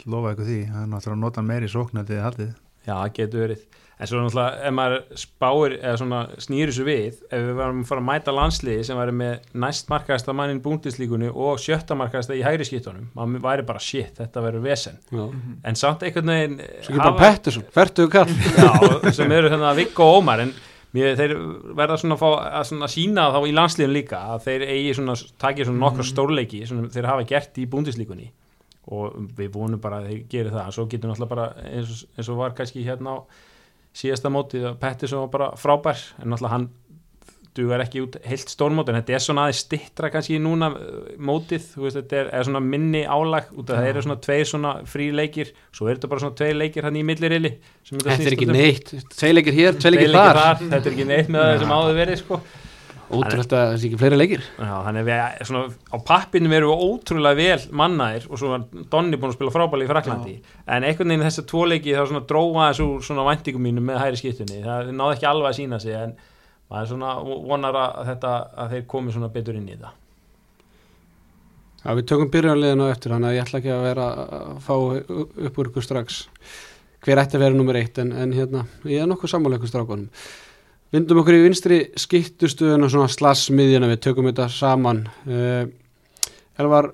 lofa ykkur því, hann er náttúrulega að nota hann meiri sóknandi haldið. Já, það getur verið En svo náttúrulega, ef maður spáir eða svona snýri svo við ef við varum að fara að mæta landsliði sem væri með næst markaðasta mannin búndislíkunni og sjötta markaðasta í hægri skiptunum maður væri bara shit, þetta verður vesen. Já, en samt einhvern veginn svo ekki bara Pettersson, fertuðu kall [LAUGHS] Já, sem eru hérna Viggo og Ómar en mér, þeir verða svona að fá að svona sína þá í landsliðin líka að þeir eigi svona, takið svona nokkra stórleiki sem þeir hafa gert í búndislíkunni og við vonum bara að þeir geri það. Svo getur náttúrulega bara eins, og- eins og var kannski hérna á síðasta mótið að Pettersson var bara frábær en náttúrulega hann dugar ekki út heilt stórmót en þetta er svona aðeins stittra kannski núna uh, mótið, veist, þetta er, er svona minni álag út af það eru svona tveir svona frí leikir, svo er þetta bara svona tveir leikir hann í millirili Þetta er ekki neitt, tveir leikir hér, tveir leikir þar. þetta er ekki neitt með það sem áður verið sko. Ótrúlega það sé ekki fleiri leikir. Já, þannig að við, svona, á pappinu erum við ótrúlega vel mannaðir og svo var Donni búin að spila frábæli í Fraklandi en einhvern veginn þessar tvo leiki þá svona dróða þessu svona væntingum mínum með hæri skiptunni, það náði ekki alveg að sína sig en maður svona vonar að þetta að þeir komi svona betur inn í það. Já, við tökum byrjanleginu eftir þannig að ég ætla ekki að vera að fá upp úr ykkur strax. Hver ætti að vera nummer eitt en, en hérna, ég er nokkuð sammála ykkur strákunum Vindum okkur í vinstri skiptustuðuna svona slassmiðjana við tökum þetta saman. Uh, Elvar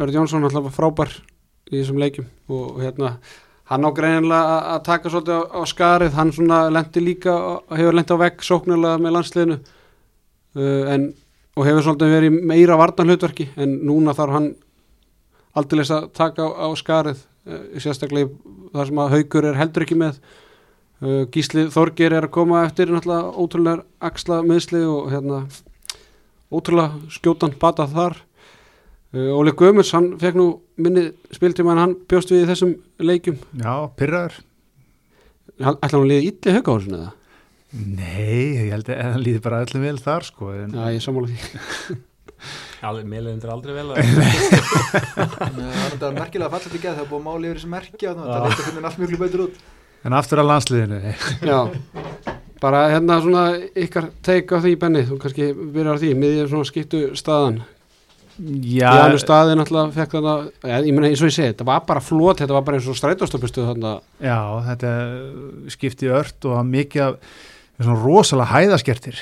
Örd Jónsson alltaf frábær í þessum leikjum og hérna hann á greinilega að- taka svolítið á, á skarið, hann svona lendi líka og hefur lendi á vegg sóknarlega með landsliðinu uh, en, og hefur svolítið verið meira vartanhlutverki en núna þarf hann aldrei að taka á, á skarið uh, sérstaklega þar sem að haugur er heldur ekki með Gísli Þorgir er að koma eftir náttúrulega ótrúlega axla meðsli og hérna ótrúlega skjótan bata þar. Uh, Óli Guðmunds, hann fekk nú minni spiltíma en hann bjóst við í þessum leikjum. Já, pyrraður ætla hann að liða illi haugahálsinu eða? Nei, ég held að hann líði bara öllum vel þar sko en, Já, ég sammála því. [LAUGHS] Mér lendur aldrei vel að Þannig að það er merkilega fallet í geð það er búið að máli yfir þessi merki og það leit að finna allt mjög betur út en aftur að landsliðinu. [LAUGHS] Já, bara hérna svona ykkar teik á því Benni, þú kannski byrjar á því, miðjum svona skiptu staðan. Já, Jánu staði náttúrulega fekk þarna, ja, ég meina eins og ég segi, þetta var bara flót, þetta var bara eins og strætóstopustuð þarna, já, þetta skipti ört og það mikið af svona rosalega hæðaskertir.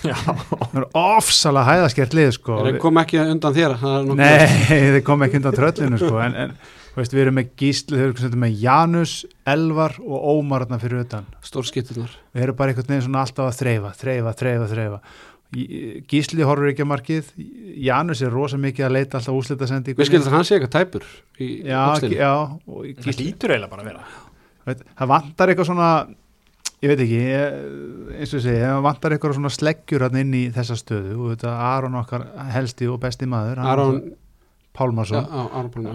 Já, það er ofsalega hæðaskert lið sko. Þeir kom ekki undan þér, það er Nei, þeir kom ekki undan tröllinu sko. En, en veist, við erum með gísli, þau erum með Janus, Elvar og Ómar þarna fyrir utan. Stórskiptunar. við erum bara einhvern veginn svona alltaf að þreifa, þreifa, þreifa Í- Gísli horfur ekki að markið. Janus er rosa mikið að leita alltaf úslita sendi Við skildum að hann sé eitthvað tæpur í já, öxlinni. já, og það Gísli, lítur eiginlega bara að vera. Það vantar eitthvað svona ég veit ekki, eins og ég segi það vantar eitthvað svona sleggjur inn í þessa stöðu. Og þetta Aron okkar helsti og besti maður hann- Aron, já, Pálmarsson á,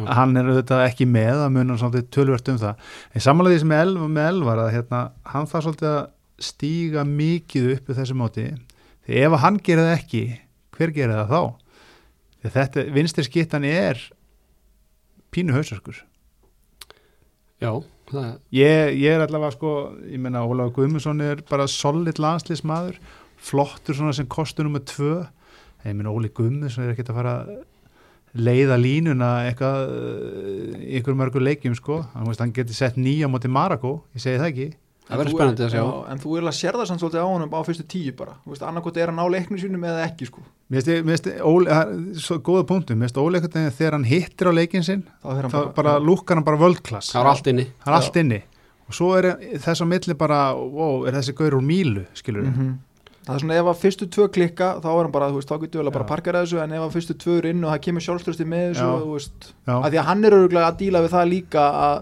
já. hann er auðvitað ekki með að munar svolítið tölvört um það. En samanlega því sem elv, með elvar að hérna, hann þarf svolítið að stíga mikið upp við þessu móti. Því ef hann gerir það ekki hver gerir það þá? Því þetta vinstri skittan er pínu hausarkur já, það ég, ég er allavega sko ég menna Ólafur Guðmundsson er bara solid landslismadur flottur svona sem kostur nummer tvö. Ég menna Óli Guðmundsson er ekkert að fara að leiða línuna eitthvað í ykkur mörgur leikjum sko. Hann, hann getur sett nýja móti Marako ég segi það ekki. Það verður spennandi að sjá. já, En þú er að sér það samt svolítið á honum á fyrstu tíu bara. Annarkot er að ná leiknum sínum eða ekki sko. mér finnst- það er svo góða punktum mér finnst Óli eitthvað þegar- hann hittir á leikin sinn þá er hann þá bara lúkkar hann bara völdklass það var allt inni. hann er allt inni. Og svo er þess á milli bara wow, er þessi gaur úr mílu skilur Mhm. Það er svona ef að fyrstu tvö klikka þá er hann bara, þú veist, þá getur vel að bara Já. parkera þessu en ef að fyrstu tvö eru inn og það kemur sjálfströsti með þessu, Já. þú veist Já. að því að hann er öruglega að díla við það líka að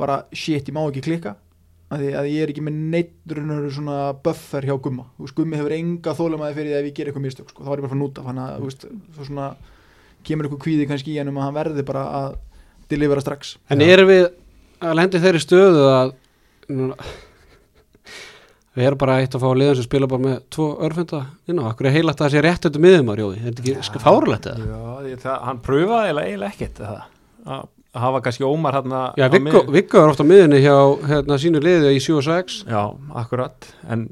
bara, shit, ég má ekki klikka að því að ég er ekki með neitt svona buffer hjá gumma þú veist, gummi hefur enga þólumæði fyrir því ef ég ger eitthvað mistök, sko, þá er ég bara fyrir núta þannig að, þú veist, svo svona kemur eitthvað kvíði kannski í hann um að hann verði bara að delivera strax En erum við að lendi þeirri stöðu að núna, við erum bara eitt að fá liðan sem spila bara með tvo örfenda inn á, akkur er heilagt að það sé rétt eftir miðum að rjóði, er þetta ekki ja. fárulegt eða? Já, ég, það, hann pröfaði eiginlega, ekkert að, að hafa kannski Ómar hann Já, Viggo, er ofta miðunni hjá hérna, sínu liði í 7 og 6 Já, akkurat. En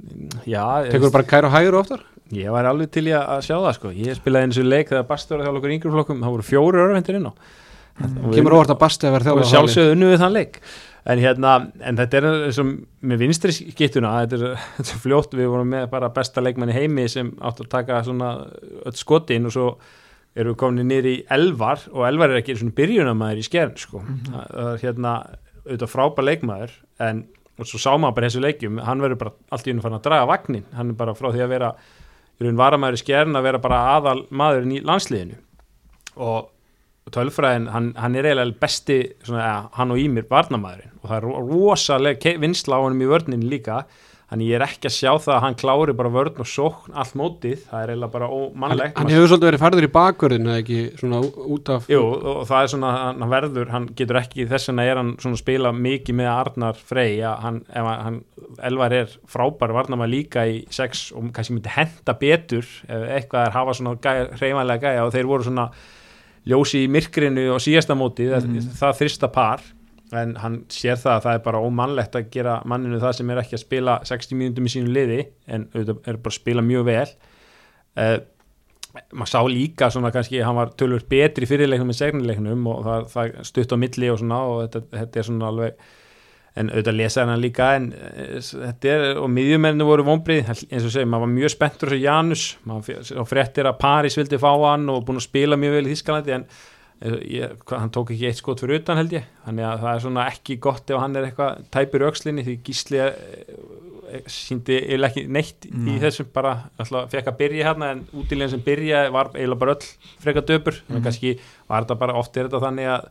já, tekur bara kæra og hægur oftar? Ég var alveg til í að að sjá það sko. Ég spilaði eins og leik þegar Bastur var þjálf okkur yngri flokkum, það voru fjóru örvendir inn á. Við- kemur óvart að basti að vera og við en hérna, en þetta er eins og með vinstri skittuna, þetta er, [LAUGHS] þetta er fljótt við vorum með bara besta leikmann í heimi sem átt að taka svona öll skotin og svo erum við komin nýri í elvar og elvar er ekki svona byrjunamæður í skern sko, það það er hérna auðvitað frábær leikmaður en og svo sá maður bara þessu leikjum, hann verður bara allt í unum fann að draga vagnin, hann er bara frá því að vera í raun varamæður í skern að vera bara aðal maðurinn í landsliðinu. Og tölfræðin, hann, hann er eiginlega besti svona, ja, hann og Ímir varnamæðurinn og það er ro- rosaleg ke- vinsla á honum í vörnin líka. Þannig ég er ekki að sjá það að hann klári bara vörn og sókn allt mótið, það er eiginlega bara hann, ómannlegt. hann hefur svolítið verið færður í bakverðin eða ekki svona út af Jú, og það er svona, hann verður, hann getur ekki, þess vegna er hann svona að spila mikið með Arnar Frey, að hann, hann, hann Elvar er frábær, varnar maður líka í sex og kannski myndi henda betur ef eitthvað er hafa svona gæja, hreyfanlega gæja. Og þeir voru svona ljósi í myrkrinu og síðasta móti, Mhm. það, það þrista par, en hann sér það að það er bara ómannlegt að gera manninu það sem er ekki að spila 60 mínútum í sínu liði, en auðvitað er bara að spila mjög vel uh, maður sá líka svona kannski hann var tölvur betri fyrirleiknum en segnileiknum og það, það stutt á milli og svona og þetta, þetta er svona alveg en auðvitað lesa hann líka en eh, þetta er, og miðjumenninu voru vonbrið eins og segir, maður var mjög spenntur þessu Janus, maður fréttir að Paris vildi fá hann og búin að spila mjög vel í Þískalandi en eh, ég, hann tók ekki eitt skot fyrir utan held ég þannig að það er svona ekki gott ef hann er eitthvað tæpur í öxlinni því Gísli eh, síndi eiginlega ekki neitt í Nei. þessum bara, alltaf fekk að byrja hérna en útilegin sem byrja var eiginlega bara öll frekar döpur, þannig Mhm. að kannski var þetta bara oft er þetta þannig að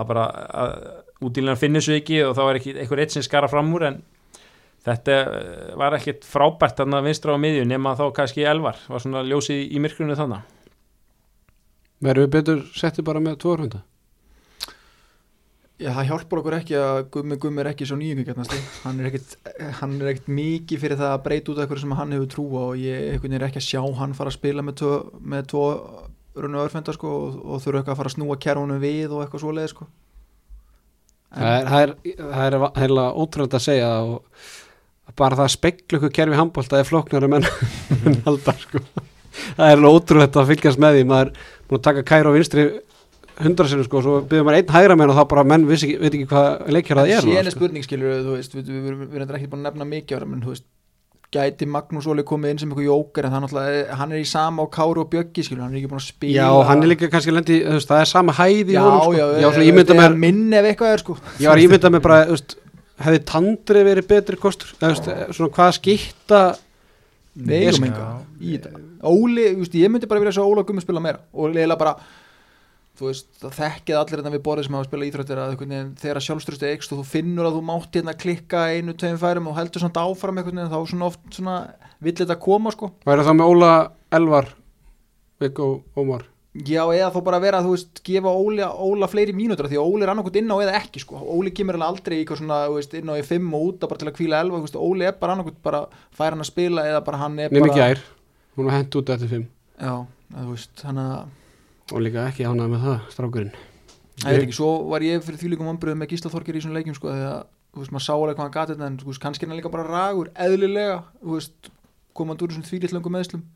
að bara að útilegan finnir svo ekki og þá er ekki einhver eitt sem skara fram úr en þetta eh, var ekkit frábært þarna vinstra á miðjun nema þá kannski elvar, var svona ljósið í myrkrunu þannig verður við betur settið bara með tvo hunda? Já, það hjálpar okkur ekki að Gummi Gummi er ekki svo nýjungjarnasti hann er ekkit, hann er ekkit mikið fyrir það að breyta út eitthvað sem hann hefur trú á og ég er ekki að sjá hann fara að spila með tvo, með tvo runnu örfenda sko og, og þurfa eitthvað að fara að snúa kerfunum við og eitthvað svoleið sko það er, heila ótrúlega að segja og bara það að spekla ykkur kerfi handbólta er flóknari menn [LAUGHS] en haldar sko það er ótrúlega að fylgjast með því maður er búin að taka kæra á vinstri hundra sinni sko, svo byrður maður einn hægra menn og þá bara menn veit ekki hvað leikjar það er er sko. spurning skilur við, við erum ekki búin að nefna mikið ára menn þú veist, gæti Magnús Óli komið inn sem eitthvað jókar en er hann er í sama á Káru og Bjöggi skilur, hann er ekki búin að spila já, hann er líka kannski lendi, þú veist, það er sama hæði já, honum, sko. já, ég var svona eða mér minni ef eitthvað er sko ég var að ímynda mér bara, þú veist, hefði tandri verið betri kostur, þú veist, svona hvað skipta Já. enga í þetta Óli, þú veist, ég myndi bara vilja sjá Óla Gummi spila meira og leila bara þú veist, það þekkið allir þetta við borðið sem hafa spilað íþróttir að þegar sjálfstyrstu eikst og þú finnur að þú mátt hérna klikka einu, tveim færum og heldur svona áfram einhvern veginn, þá svona oft svona vill þetta koma sko. Væri það með Óla Elvar Viggo Ómar? Já, eða þá bara vera, þú veist, gefa Óli, Óla fleiri mínútur því að Óli er annarkot inn á eða ekki, sko. Óli kemur aldrei í eitthvað svona, veist, inn á í fimm og út bara til að kvíla elva, veist, Óli er bara annarkot bara fær hann að spila eða bara hann er nefnir bara... gær, hún var hent út eftir fimm. Já, þú veist, hann að, og líka ekki ánægð með það, strákurinn það er ekki, svo var ég fyrir þvílíkum ombröðum með Gísla Þorgir í svona leikjum, sko, því að, þú veist, maður sá alveg hvað hann gatið þetta, en, þú veist, kannski er hann líka bara ragur, eðlilega, þú veist, komandi úr þessum þvílítlöngum meðslum.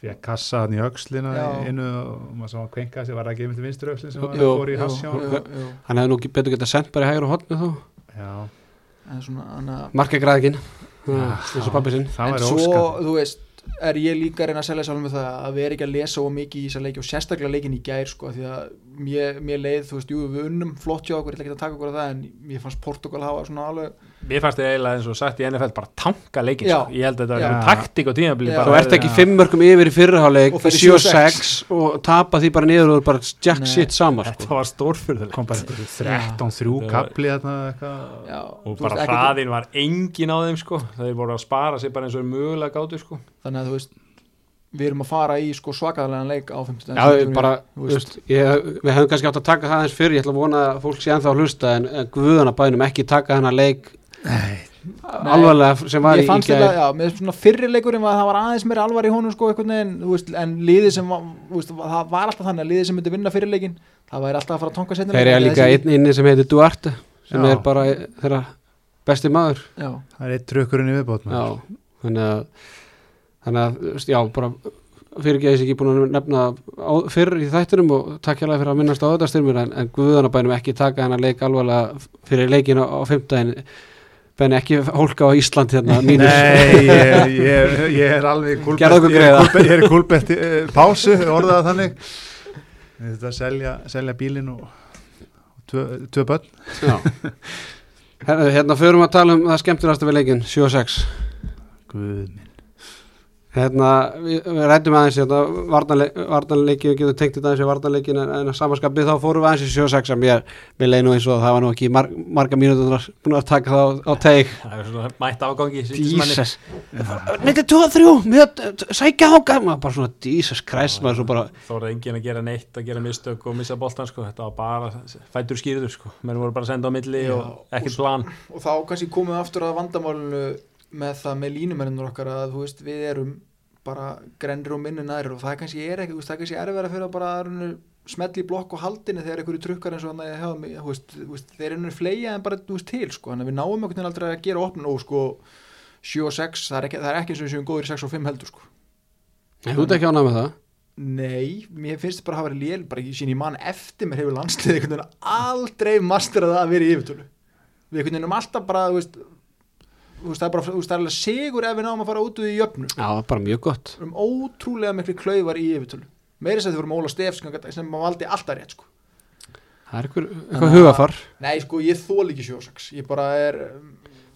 Fekk kassa hann í í einu og maður sá að kvenka sig, var það ekki einmitt vinstri öxlin sem var Jú, fór í jú, hassjá jú. jú, jú. hann hefði nú betur getað sendt bara í hægur og hotni þá svona, hann að, markagræðikinn, Já. eins og pappi sinn það en var svo, þú veist er ég líka að reyna að selja sjálfum með það að vera ekki að lesa og mikið í þessa leiki og sérstaklega leikin í gær sko, því að mér, mér leið, þú veist, jú, við unnum flott hjá okkur, ég ætla ekki að taka okkur að það en mér fannst Portugal hafa svona alveg Mér fannst þið eiginlega eins og sagt í NFL bara tanka leikin Já. sko. Ég held að þetta Já. var taktík og tímabili Já. Svo bara ert ekki Já. fimm mörgum yfir í fyrirháleik Og fyrir 7-6 og tapa því bara niður og bara jack Nei. shit sama Þetta sko. var stórfyrðuleg kom bara einhverju 13-3 Já. kapli já, og þú bara hraðin var engin á þeim sko. þeir voru að spara sig bara eins og mögulega gátu sko. þannig að þú veist við erum að fara í sko svakaðalegan leik á 50 Já, ég bara, þú þú veist, ég, við hefum kannski átt að taka það eins fyrir, ég ætla að vona að fólk sé ennþá að hlusta en, en guðana bænum ekki taka hennar leik alvarlega sem var í, ég í fannst gær. þetta, já, með svona fyrri leikurinn var það var aðeins meira alvar í honum sko þú veist, en liðið sem var, þú veist, það var alltaf þannig að liðið sem myndi vinna fyrir leikin, það væri alltaf að fara að tonka setna Þeir eru líka einn inni sem heitir Duarte sem Já. er bara þeirra besti maður. Já, það er eitt trökkurinn í viðbót Já, þannig að þannig að, já, bara fyrir ekki að búin að nefna á, fyrr í þættunum og takk hérlega fyrir að minnast á þetta styrmur en, en guðanabænum ekki taka hennar leik alvarlega fyrir leikin á, á fimmtæðin benni ekki hólka á Ísland hérna mínus. Nei, ég, [LAUGHS] ég, ég er alveg kúlbett ég er kúlbett- uh, pásu, orðaða þannig. Við þetta að selja, selja bílinn og, og tvö, tvö börn. Hérna, [LAUGHS] hérna förum að tala um það skemmtilegasta við leikin 7-6 Guð minn Hérna, við, við rættum aðeins hérna, varnarleiki, við getum tengt þetta aðeins í varnarleikin en, en að samanskapið þá fórum við aðeins í 7-6 sem ég, mér leið nú eins og það var nú ekki mar, marga mínútur búin að taka það á, á teik Það er svona mætt afgangi. Jesus Neitt 2-3, við sækja ága maður bara svona, Jesus Christ maður svo bara, Þóraði enginn að gera neitt, að gera mistök og missa boltan sko, þetta var bara fætur skýrður sko, mér voru bara að senda á milli Já, og ekkert plan. og þá kannski komum við aftur að vandamálinu með það með línumennur okkar að þú veist við erum bara grennir og minni nærir og það kannski er ekki, það er kannski erfið að fyrir að bara smelli í blokk og haldinu þegar einhverju trukkar eins og þannig að hafa mig, þú veist, þeir eru fleia en bara þú veist, til sko, þannig að við náum veginn aldrei að gera opnun og sko 7 og 6, það er ekki, það er ekki eins og við séum góður í 6 og 5 heldur sko. Þú ert ekki ánað með það? Nei, mér finnst þetta bara að hafa verið lél bara ekki sín í mann eftir mér hefur landslið einhvern veginn aldrei masterað að vera í yfirtölu. Við erum alltaf bara þú veist, það er bara það er alveg sigur ef við náum að fara út úr í jöfnu. Já, bara mjög gott. Við erum ótrúlega miklu klaufar í yfirtölu. Meiri sem þið vorum Óla Stef sem, sem maður valdi alltaf rétt sko. Það er eitthvað, eitthvað hugafar Nei, sko, ég þól ekki sjósaks. Ég bara er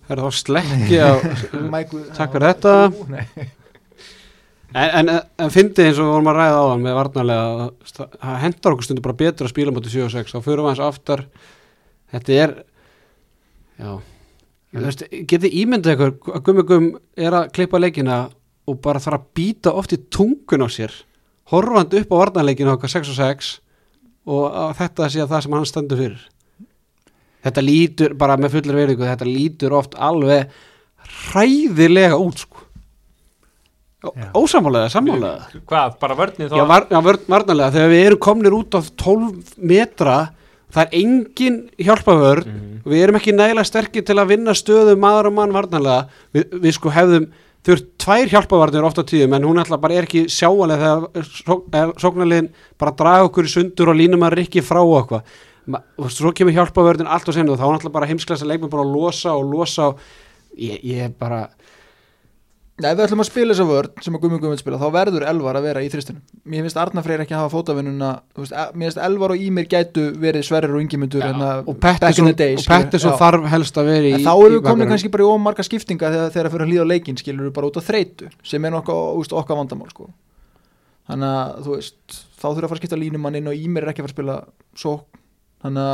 Það er þá slekki á [LAUGHS] Mæku, Takk fyrir þetta. Nei. En, en, en fyndi eins og við vorum að ræða á hann með varnarlega að það hendar okkur stundu bara betur að spila mútið 7 og 6 þá fyrir við hans aftar. Þetta er já getið ímyndið ykkur að Gummi Gum er að klippa leikina og bara þarf að býta oft í tungun á sér horfand upp á varnarleikina okkar 6 og 6 og að þetta sé að það sem hann stendur fyrir þetta lítur bara með fullir veriðingu þetta lítur oft alveg hræðilega út sko Já. ósamálega, sammálega Hvað, bara vörnið þá? Já, var, já vörn, varnarlega, þegar við erum komnir út af 12 metra það er engin hjálpavörn Mhm. við erum ekki nægilega sterkir til að vinna stöðu maður og mann varnarlega. Við, við sko hefðum þurft tvær hjálpavarnir ofta tíðum en hún alltaf bara er ekki sjáalega þegar sóknarliðin bara draga okkur í sundur og línum að rikki frá Ma- og svo kemur hjálpavörnin allt og sennu og þá er alltaf bara heimsklasa leikmenn bara að losa og losa og ég, ég bara ef við ætlum að spila þessa vörn sem að Gummi Gummi spila þá verður Elvar að vera í þristunum Mér finnst Arna Freyr ekki að hafa fótavinnuna e- Mér finnst Elvar og Ímir gætu verið Sverrir og Ingimundur hérna, og Pettersson, þarf helst að vera í En þá erum við komin kannski bara í ómarga skiptinga þegar, þegar fyrir að hlýða á leikinn skilur við bara út á þreytu sem er úst, okkar vandamál sko. þannig að þú veist þá þurfa að fara að skipta línumann inn og Ímir er ekki að fara að spila sók þannig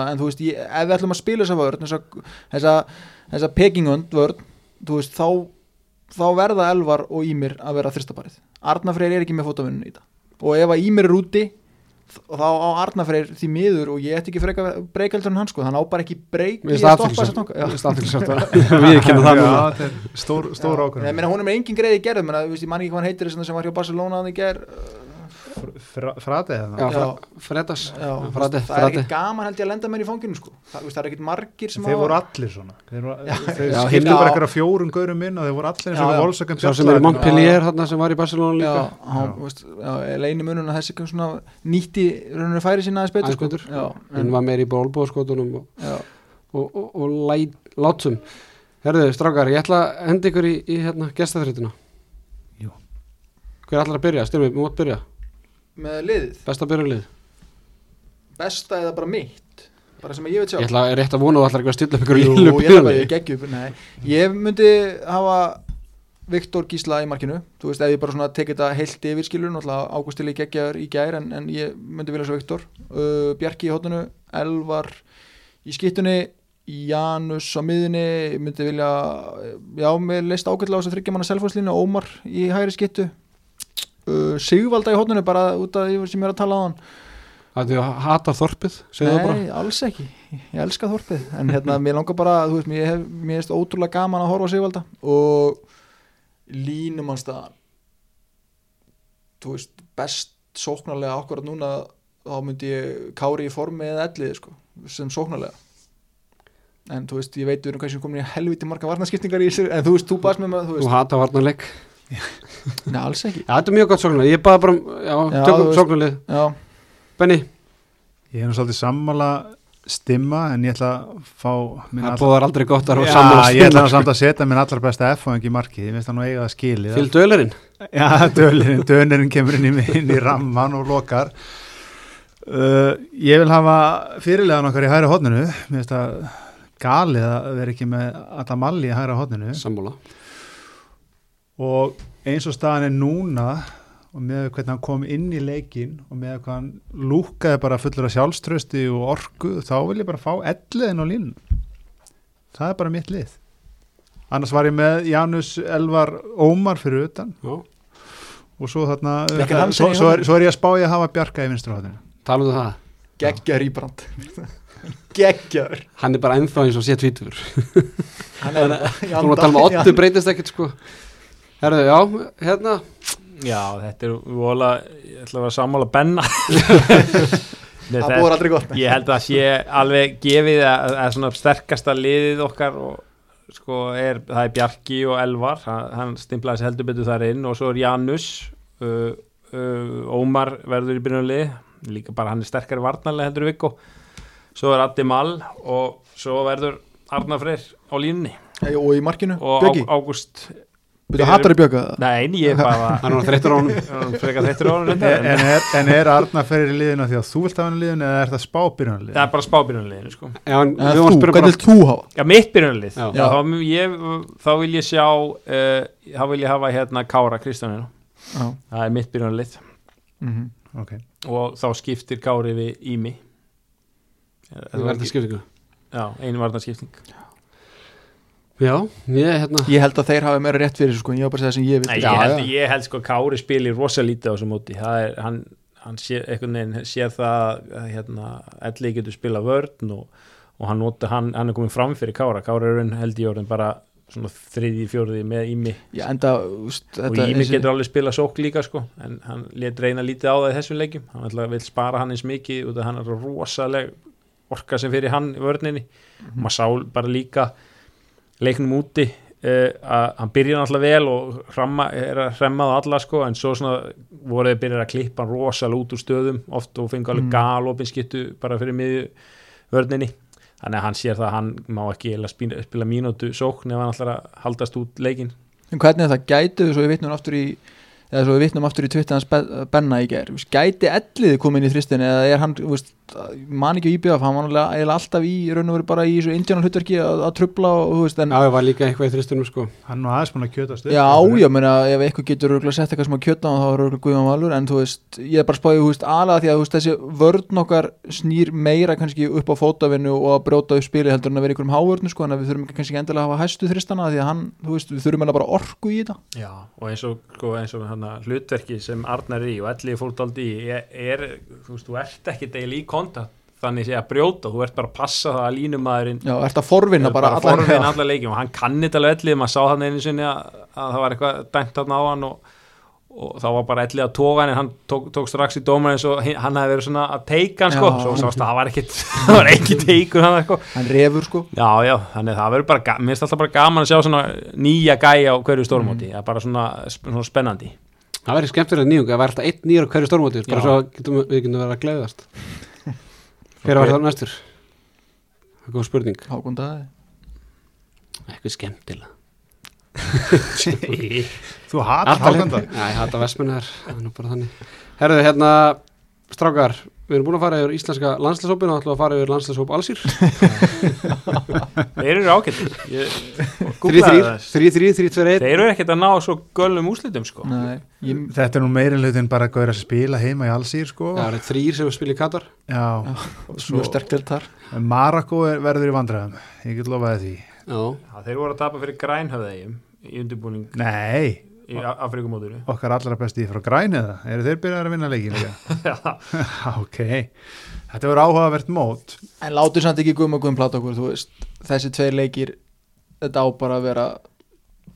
að þá verða Elvar og Ímir að vera þristabarið Arnafreyr er ekki með fótavinnun í þetta og ef að Ímir er úti þá á Arnafreyr því miður og ég ætti ekki freka breykaldur en hann sko, hann á bara ekki breyk í að stoppa athyglisvert að [LAUGHS] við kemur það núna. Já, þetta er stór, meina, hún er með engin greið í gerð. Menna, veist, ég man ekki hvað hann heitir þess sem var hjá Barcelona Já, það Já. Já, Frati, það er ekkit gaman held ég að lenda með í fanginu sko. það, það er ekkit margir sem Þeir hafa- voru allir svona Þeir, voru, þeir Já, skiptu hinn- bara Já. eitthvað fjórum gaurum inn og þeir voru allir eins Já, og já. volsökkum Sá sem er Montpellier þarna sem var í Barcelona já, líka já, leini munun að þessi nýtti rauninu færi sína aðeins betur, Aðeins betur. sko. já, Hinn en, var meir í bólbóðskotunum og, já, og, og, og læt, látum Herðu, strákar, ég ætla að henda ykkur í, í hérna, gestaþrýtuna. Hver ætlar að byrja? Styrmi, við mátt byrja með liðið? Besta byrjunlið besta eða bara mitt? Bara sem að ég veit sjá Ég ætla rétt að vona að þú ætlar ekki að stilla ykkur Jú, ég, ætla bara, ég geggi upp nei. ég myndi hafa Viktor Gísla í markinu. Þú veist, ef ég bara svona tekið þetta heilt yfir skilur náttúrulega Ágústili geggjaður í gær en, en ég myndi vilja svo Viktor. Uh, Bjarki í hóttinu, Elvar í skittunni Janus á miðunni, ég myndi vilja já, mér leist ágætlega á þess að þryggja manna selfhóðslínu, Ómar í hægri skittu uh, Sigvalda í hóttinu bara út af því sem ég er að tala á hann. Það er að hata þorpið, segðu það bara. Nei, alls ekki, ég elska þorpið. En hérna, mér langar bara, þú veist, mér hef mér finnst ótrúlega gaman að horfa Sigvalda og línumannstaðan þú veist, best sóknarlega akkurat núna þá myndi ég kári í formi eða ellið, sko, sem sóknarlega. En þú veist, ég veit við erum kannski komin í helviti marga varnaskiptingar í þessu en þú veist, þú baðst með maður, þú Þú hata varnarleik Nei, alls ekki. Já, þetta er mjög gott sóknarlið Ég baða bara, um- já, Já, tökum Já, Benny, Ég nú svolítið sammála stimma en ég ætla að fá það bóðar aldrei gott að Já, sammála ég ætla samt að setja minn allar besta F-fang í markið, ég finnst það nú eiga það skilið. Fylg dölerinn Já, [LAUGHS] dölirinn, dönirinn kemur inn í, inn í ramman og lokar. Uh, Ég vil hafa fyrirlegan okkar í hæra hodninu Mér finnst það galið að vera ekki með alla malli í hæra hodninu Sammála og eins og staðan er núna og með hvernig hann kom inn í leikin og með hvað hann lúkaði bara fullur af sjálfströsti og orku þá vil ég bara fá elliðin á línu það er bara mitt lið. Annars var ég með Janus Elvar Ómar fyrir utan. Já. og svo þarna hann svo, svo, er, svo er ég að spá ég að hafa Bjarka í vinstru hóðinu Talum við það. Geggjar íbrand. [LAUGHS] Geggjar Hann er bara ennþá eins og sé tvítur hann er Þú erum að tala um að Ottu breytist ekkert sko Herðu, já, hérna. Já, þetta er vola, ég ætla að vera sammála Benna. [LAUGHS] Nei, það búið aldrei gott. Ég held að sé alveg gefið að, að svona sterkasta liðið okkar og sko er, það er Bjarki og Elvar, hann, hann stimplaði sér heldur betur þar inn og svo er Janus uh, uh, Ómar verður í byrjunarlið líka bara hann er sterkari varnarlega heldur Viggo. Svo er Addi Mal og svo verður Arnar Freyr á línunni. Og í markinu, og Bjöggi Á, Ágúst Byrju, hattar í Bjögga Nei, ég er bara Hann er þreyttur á honum. Hann en, en, er, en er Arna fyrir liðinu því að þú vilt hafa hann í liðinu eða er það spábyrjunarlið Það er bara spábyrjunarliðinu sko. Já, en þú, hvernig vilt þú hafa? Já, mitt byrjunarlið. Þá, þá vil ég sjá uh, þá vil ég hafa hérna Kára Kristjáninu Já. það er mitt byrjunarlið. Mhm. ok, og þá skiptir Kári við Ími. Það verður skiptingu Já, einu varnarskipting. Já, ég, hérna. Ég held að þeir hafi meira rétt fyrir sko, en ég var bara að segja það sem ég Nei, vil ég, held, já. ég held sko að Kári spili rosa lítið á þessu móti. Það er, hann, hann sé, sér það að hérna, Elli getur spila vörn og, og hann, nota, hann, hann er komin fram fyrir Kára. Kára er raun held í orðin bara svona þriði, fjóriði með Ími. Já, enda, úst, og Ími þessi- getur alveg spila sók líka sko, en hann let reyna lítið á það í þessum leikjum, hann ætla, vil spara hann eins mikið út af hann er rosaleg orka sem fyrir hann í vörninni. Mhm. maður sá bara líka leiknum úti uh, að hann byrja náttúrulega vel og hramma, er að hremmað alla sko en svo svona voru þeir byrjað að klippa hann rosalega út úr stöðum oft og fengu alveg Mm. galopin skittu bara fyrir miðju vörninni. Þannig að hann sér það að hann má ekki spila, spila mínútu sókn ef hann ætlar að haldast út leikin En hvernig er það? Gætu svo við vitnum aftur í eða svo við vitnum aftur í Be- Benna í ger Vist, gæti elliði komin í þristin eða er hann, vist, man ekki íbjöða hann var náttúrulega alltaf í raun og veru bara í þessu indjána hlutverki að, að trubla og þú veist en Já, ég var líka eitthvað í þristunum sko. Hann var aðeins búin að kjöta stuð Já, já, meina, ef eitthvað getur örugglega sett eitthvað sem að kjöta þá er örugglega Guðjón Valur en þú veist, ég er bara spáðið, þú veist, aðlega því að veist, þessi vörn okkar snýr meira kannski upp á fótavinnu og að brjóta upp spili heldur en að vera í einhverjum hávörnu sko, en að við þurfum kannski endilega að hafa hæstu þristana því að hann, þú veist, við þurfum eiginlega bara orku í þetta. Já, og eins og, sko, eins og hana, hlutverki sem Arnar er í og allir fólk aldrei í er, þú veist, þú ert ekki deil í kontakt þannig sé að brjóta, þú ert bara að passa það að línumæðurinn Já, ert að forvinna bara, bara allan- forvinn já. alla leikjum og hann kann þetta alveg ellið, maður sá hann einu sinni að, að það var eitthvað dæmt þarna á hann og, og þá var bara ellið að toga hann en hann tók, tók strax í dómar eins og hann hefði verið svona að teika hann sko, Já. svo sást að það var ekkit [LAUGHS] það var ekki teikur hann sko Hann refur sko Já, já, þannig að það verður bara, mér finnst alltaf bara gaman að sjá svona nýja gæja á hverju stórmóti, það er bara svona, svona spennandi. Það verður skemmtilega nýjung að vera alltaf einn nýjar á hverju stórmóti bara Já. svo getum, við getum verið að gleiðast Hver var það næstur? Það er góð spurning. Hákon Daði. Eitthvað skemmtilega. [LAUGHS] Þú hatar Alltaf hákanda Já, ég hata vestmenni þar Það er nú bara þannig. Herðu, hérna, strákar Við erum búin að fara yfir íslenska landslýshópin og ætlum að fara yfir landslýshóp allsýr [LAUGHS] Þeir eru ágættir. Ég 3-3, googlaði þess. 3-3, 3-2-1 Þeir eru ekkert að ná svo göllum úslitum sko. Nei, ég, þetta er nú meira hlutin bara að gauðra að spila heima í allsýr sko. Það eru þrýr sem spila í Katar. Já, mjög sterk til þar. Marako er- verður í vandræðum. Ég get lofaði því. Já, Já, þeir voru að tapa fyrir grænhöfðegjum í undirbúning. Nei, í Afrikumóturu. okkar allra besti frá græni eða, eru þeir byrjað að vinna leikin líka? [LAUGHS] [LAUGHS] ok, þetta verður áhugavert mót En látum samt ekki guðum og guðum plata okkur þú veist, þessi tveir leikir þetta á bara að vera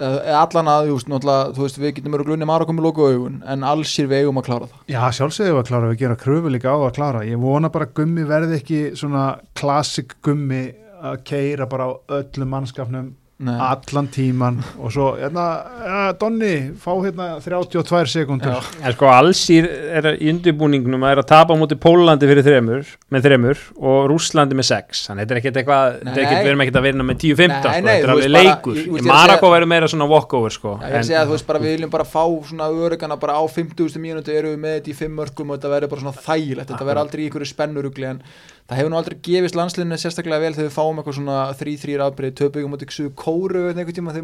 allan að, þú veist, náttúrulega þú veist, við getum verið glunni Marokko með loku augun en allsýr við eigum að klára það Já, sjálfsögðu að klára, við gera kröfu líka á að klára. Ég vona bara að gummi verði ekki svona klassik gummi að keira bara á öllum mannskapnum Nei. allan tíman og svo, hérna, ja, Donni, fá hérna 32 sekundur. Já. En sko allsýr er í undirbúningnum að er að tapa móti Pólandi fyrir þremur með þremur og Rússlandi með sex þannig þetta er ekkert eitthvað, þetta er ekkert, Nei. við erum ekkert að vinna með 10-15 Nei, sko, þetta er alveg leikur að Marako verður meira svona walkover sko Já, ég er að segja að þú veist bara við viljum bara fá svona örugana bara á 50. mínúti eru við með þetta í fimm mörgum og þetta verður bara svona þægilegt þetta verður aldrei í ykkur spennurugli en það hefur nú aldrei gefist landsliðinu sérstaklega vel þegar við fáum eitthvað svona 3-3 afbreyð, töpugum átti ykkur kóru einhvern tíma,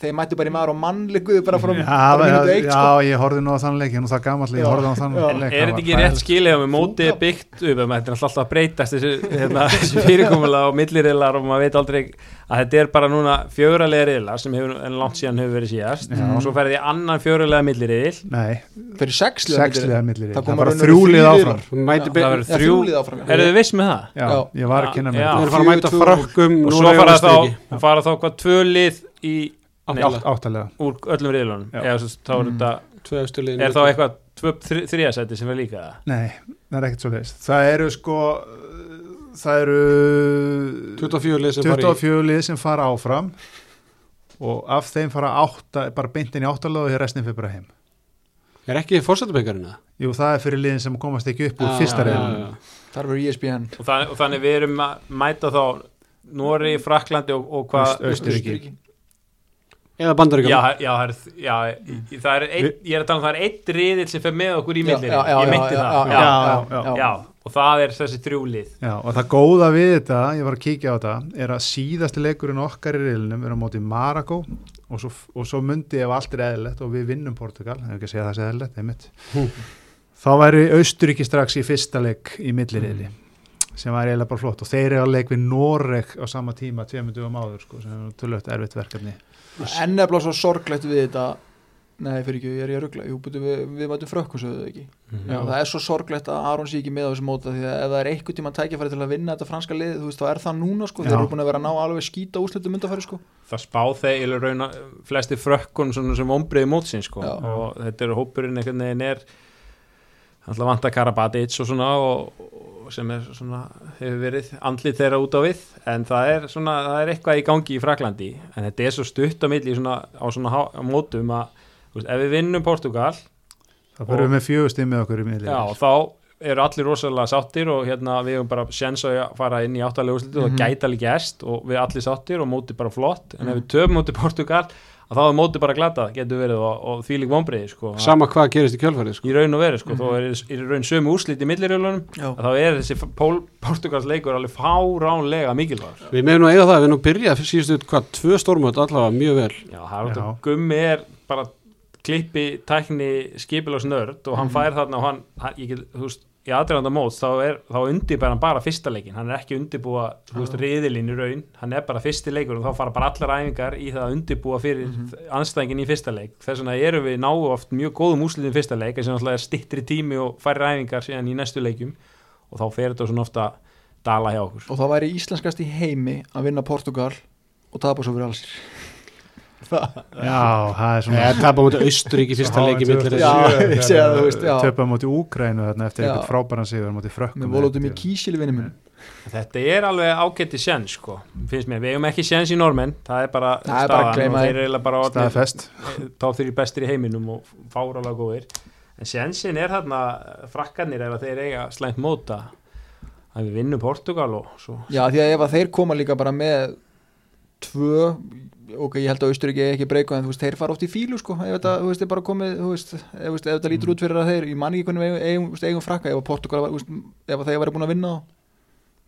þeir mættu bara í maður og mannlikuðu bara frá Já, bara já, mínútu eitt já, sko. ég horfði nú á þann leik, ég er nú það gamall ég Já. horfði á þann leik er þetta ekki rétt skilið að með mótið er byggt upp þetta er alltaf að breytast þessu, hérna, þessu fyrirkomulega og milliriðlar og maður veit aldrei að þetta er bara núna fjöguralega riðlar sem hefur, en langt síðan hefur verið síðast Já. og svo ferði í annan fjöguralega milliriðil Nei, fyrir sex liða milli- sexliðar millir Það Það koma bara raunverulega þrjúlið áfram það þrjú þrjúlið áfram Eru þið viss með það? Já, Já. ég var að kynna mér Já. Þeir þetta. fara að mæta frökkum Og svo fara þá, fara þá hvað tvö lið í. Áttalega úr öllum riðlunum er, Mm. er þá eitthvað þriðasæti sem er líka það? Nei, það er ekkert svo leiðist Það eru sko það eru 24 lið sem fara í 24 lið sem fara áfram og af þeim fara átta, bara beintin í áttalega og hér restin fyrir bara heim. Er ekki fórsetabekkarinn það? Jú, það er fyrir liðin sem komast ekki upp úr Já, fyrsta já. þar verður E ESPN Og, þann, og þannig við erum að mæta þá Nóri, Fraklandi og, og hvað Austurríki. Eða bandaríkjum Já, já, það er, já, það er ein, ég er að tala um það er eitt riðil sem fer með okkur í Já, millir já, já, ég já, það. já, já, já, já, já, og það er þessi þrjúlið Já, og það góða við þetta, ég var að kíkja á þetta er að síðasti leikurinn okkar í riðlinum er á móti Maragó og svo, og svo myndi ef allt er eðlilegt og við vinnum Portugal, ef ekki að segja það sé eðlilegt einmitt, [LAUGHS] þá væri Austuríki strax í fyrsta leik í milliriðli sem væri eiginlega bara flott. Og þeir eru að leik við Noreg á sama tíma tveimur dugum áður sko, sem er tölvöld erfitt verkefni. En nefnilega svo sorglegt við þetta nei fyrir ekki, ég er ég að ruggla við, við mætum frökkum sögðu ekki. Já, það er svo sorglegt að Aron sé ekki með á þessu móta því að ef það er einhvern tíma tækifæri til að vinna þetta franska lið, þú veist, þá er það núna sko, þeir eru búin að vera að ná alveg skýta úslitum myndafæri sko. það spá þeir í raun að flesti frökkun sem ombriði mótsins sko. Og þetta er hópurinn einhvern veginn er alltaf vanta Karabatic og svona og, og sem er svona hefur verið andlit þeirra út á við. En það er svona, það er eitthvað í gangi í Fraklandi en þetta er svo stutt á milli svona, á svona mótum að veist, ef við vinnum Portugal þá fyrir við með fjögustim með okkur í milliriðli Já, þá eru allir rosalega sáttir og hérna við hefum bara sjens að fara inn í áttalega úrslitu Mhm. og gæta alveg gæst og við allir sáttir og móti bara flott. En ef við töfum móti Portugal að þá er móti bara glata, getur verið og, og því lík vonbreiði sko, Sama hvað gerist í kjölfarið sko. í raun og veru sko, Mhm. þó er, er í raun sömu úrslit í millirjölunum að þá er þessi Pól, Portugals leikur alveg fáránlega mikilvæg Við meðum nú að eiga það, við erum nú byrjað síðustu hvað, tvö stórmöt allavega mjög vel. Já, það er að Gummi er bara klippi, tækni, skipilagsnörd og hann Mhm. fær þarna og hann, hann ég get, þú veist, í aðræðanda móts þá, þá undirbæður hann bara fyrsta leikin hann er ekki undirbúa, þú veist, riðilinn í raun. Hann er bara fyrsti leikur og þá fara bara allar æfingar í það að undirbúa fyrir mm anstæðingin í fyrsta leik, þess vegna erum við náu oft mjög góðum úslitin fyrsta leik sem alltaf er stittri tími og færri æfingar síðan í næstu leikum og þá fer þetta svona ofta dala hjá okkur. Og það væri íslenskast í heimi að vinna Portugal og tapa svo fyrir alls Já, það er svona tapa mútið Austuríki fyrsta leiki. Töpa mútið Úgrænu þarna eftir einhvern frábæran sigur mútið frökkum í Þetta er alveg ágætti sjens sko, finnst mér, við eigum ekki sjens í normenn það er bara staðan og þeir eru eiginlega bara Staðfest. þá þeir eru bestir í heiminum og fáralega góðir. En sjensin er þarna frakkarnir ef að þeir eiga slæmt móta að við vinnum Portugal og svo já því að ef að þeir koma líka bara með tvö ok, ég held að Austuríki eigi ekki breyku en þú veist, þeir fara oft í fílu sko. Ef þetta, þú veist, er bara komið, þú veist, ef, þetta lítur út fyrir að þeir, ég man ekki hvernig við eigum, frakka, ef Portugal, var, þú veist, ef þeir væri búin að vinna þá,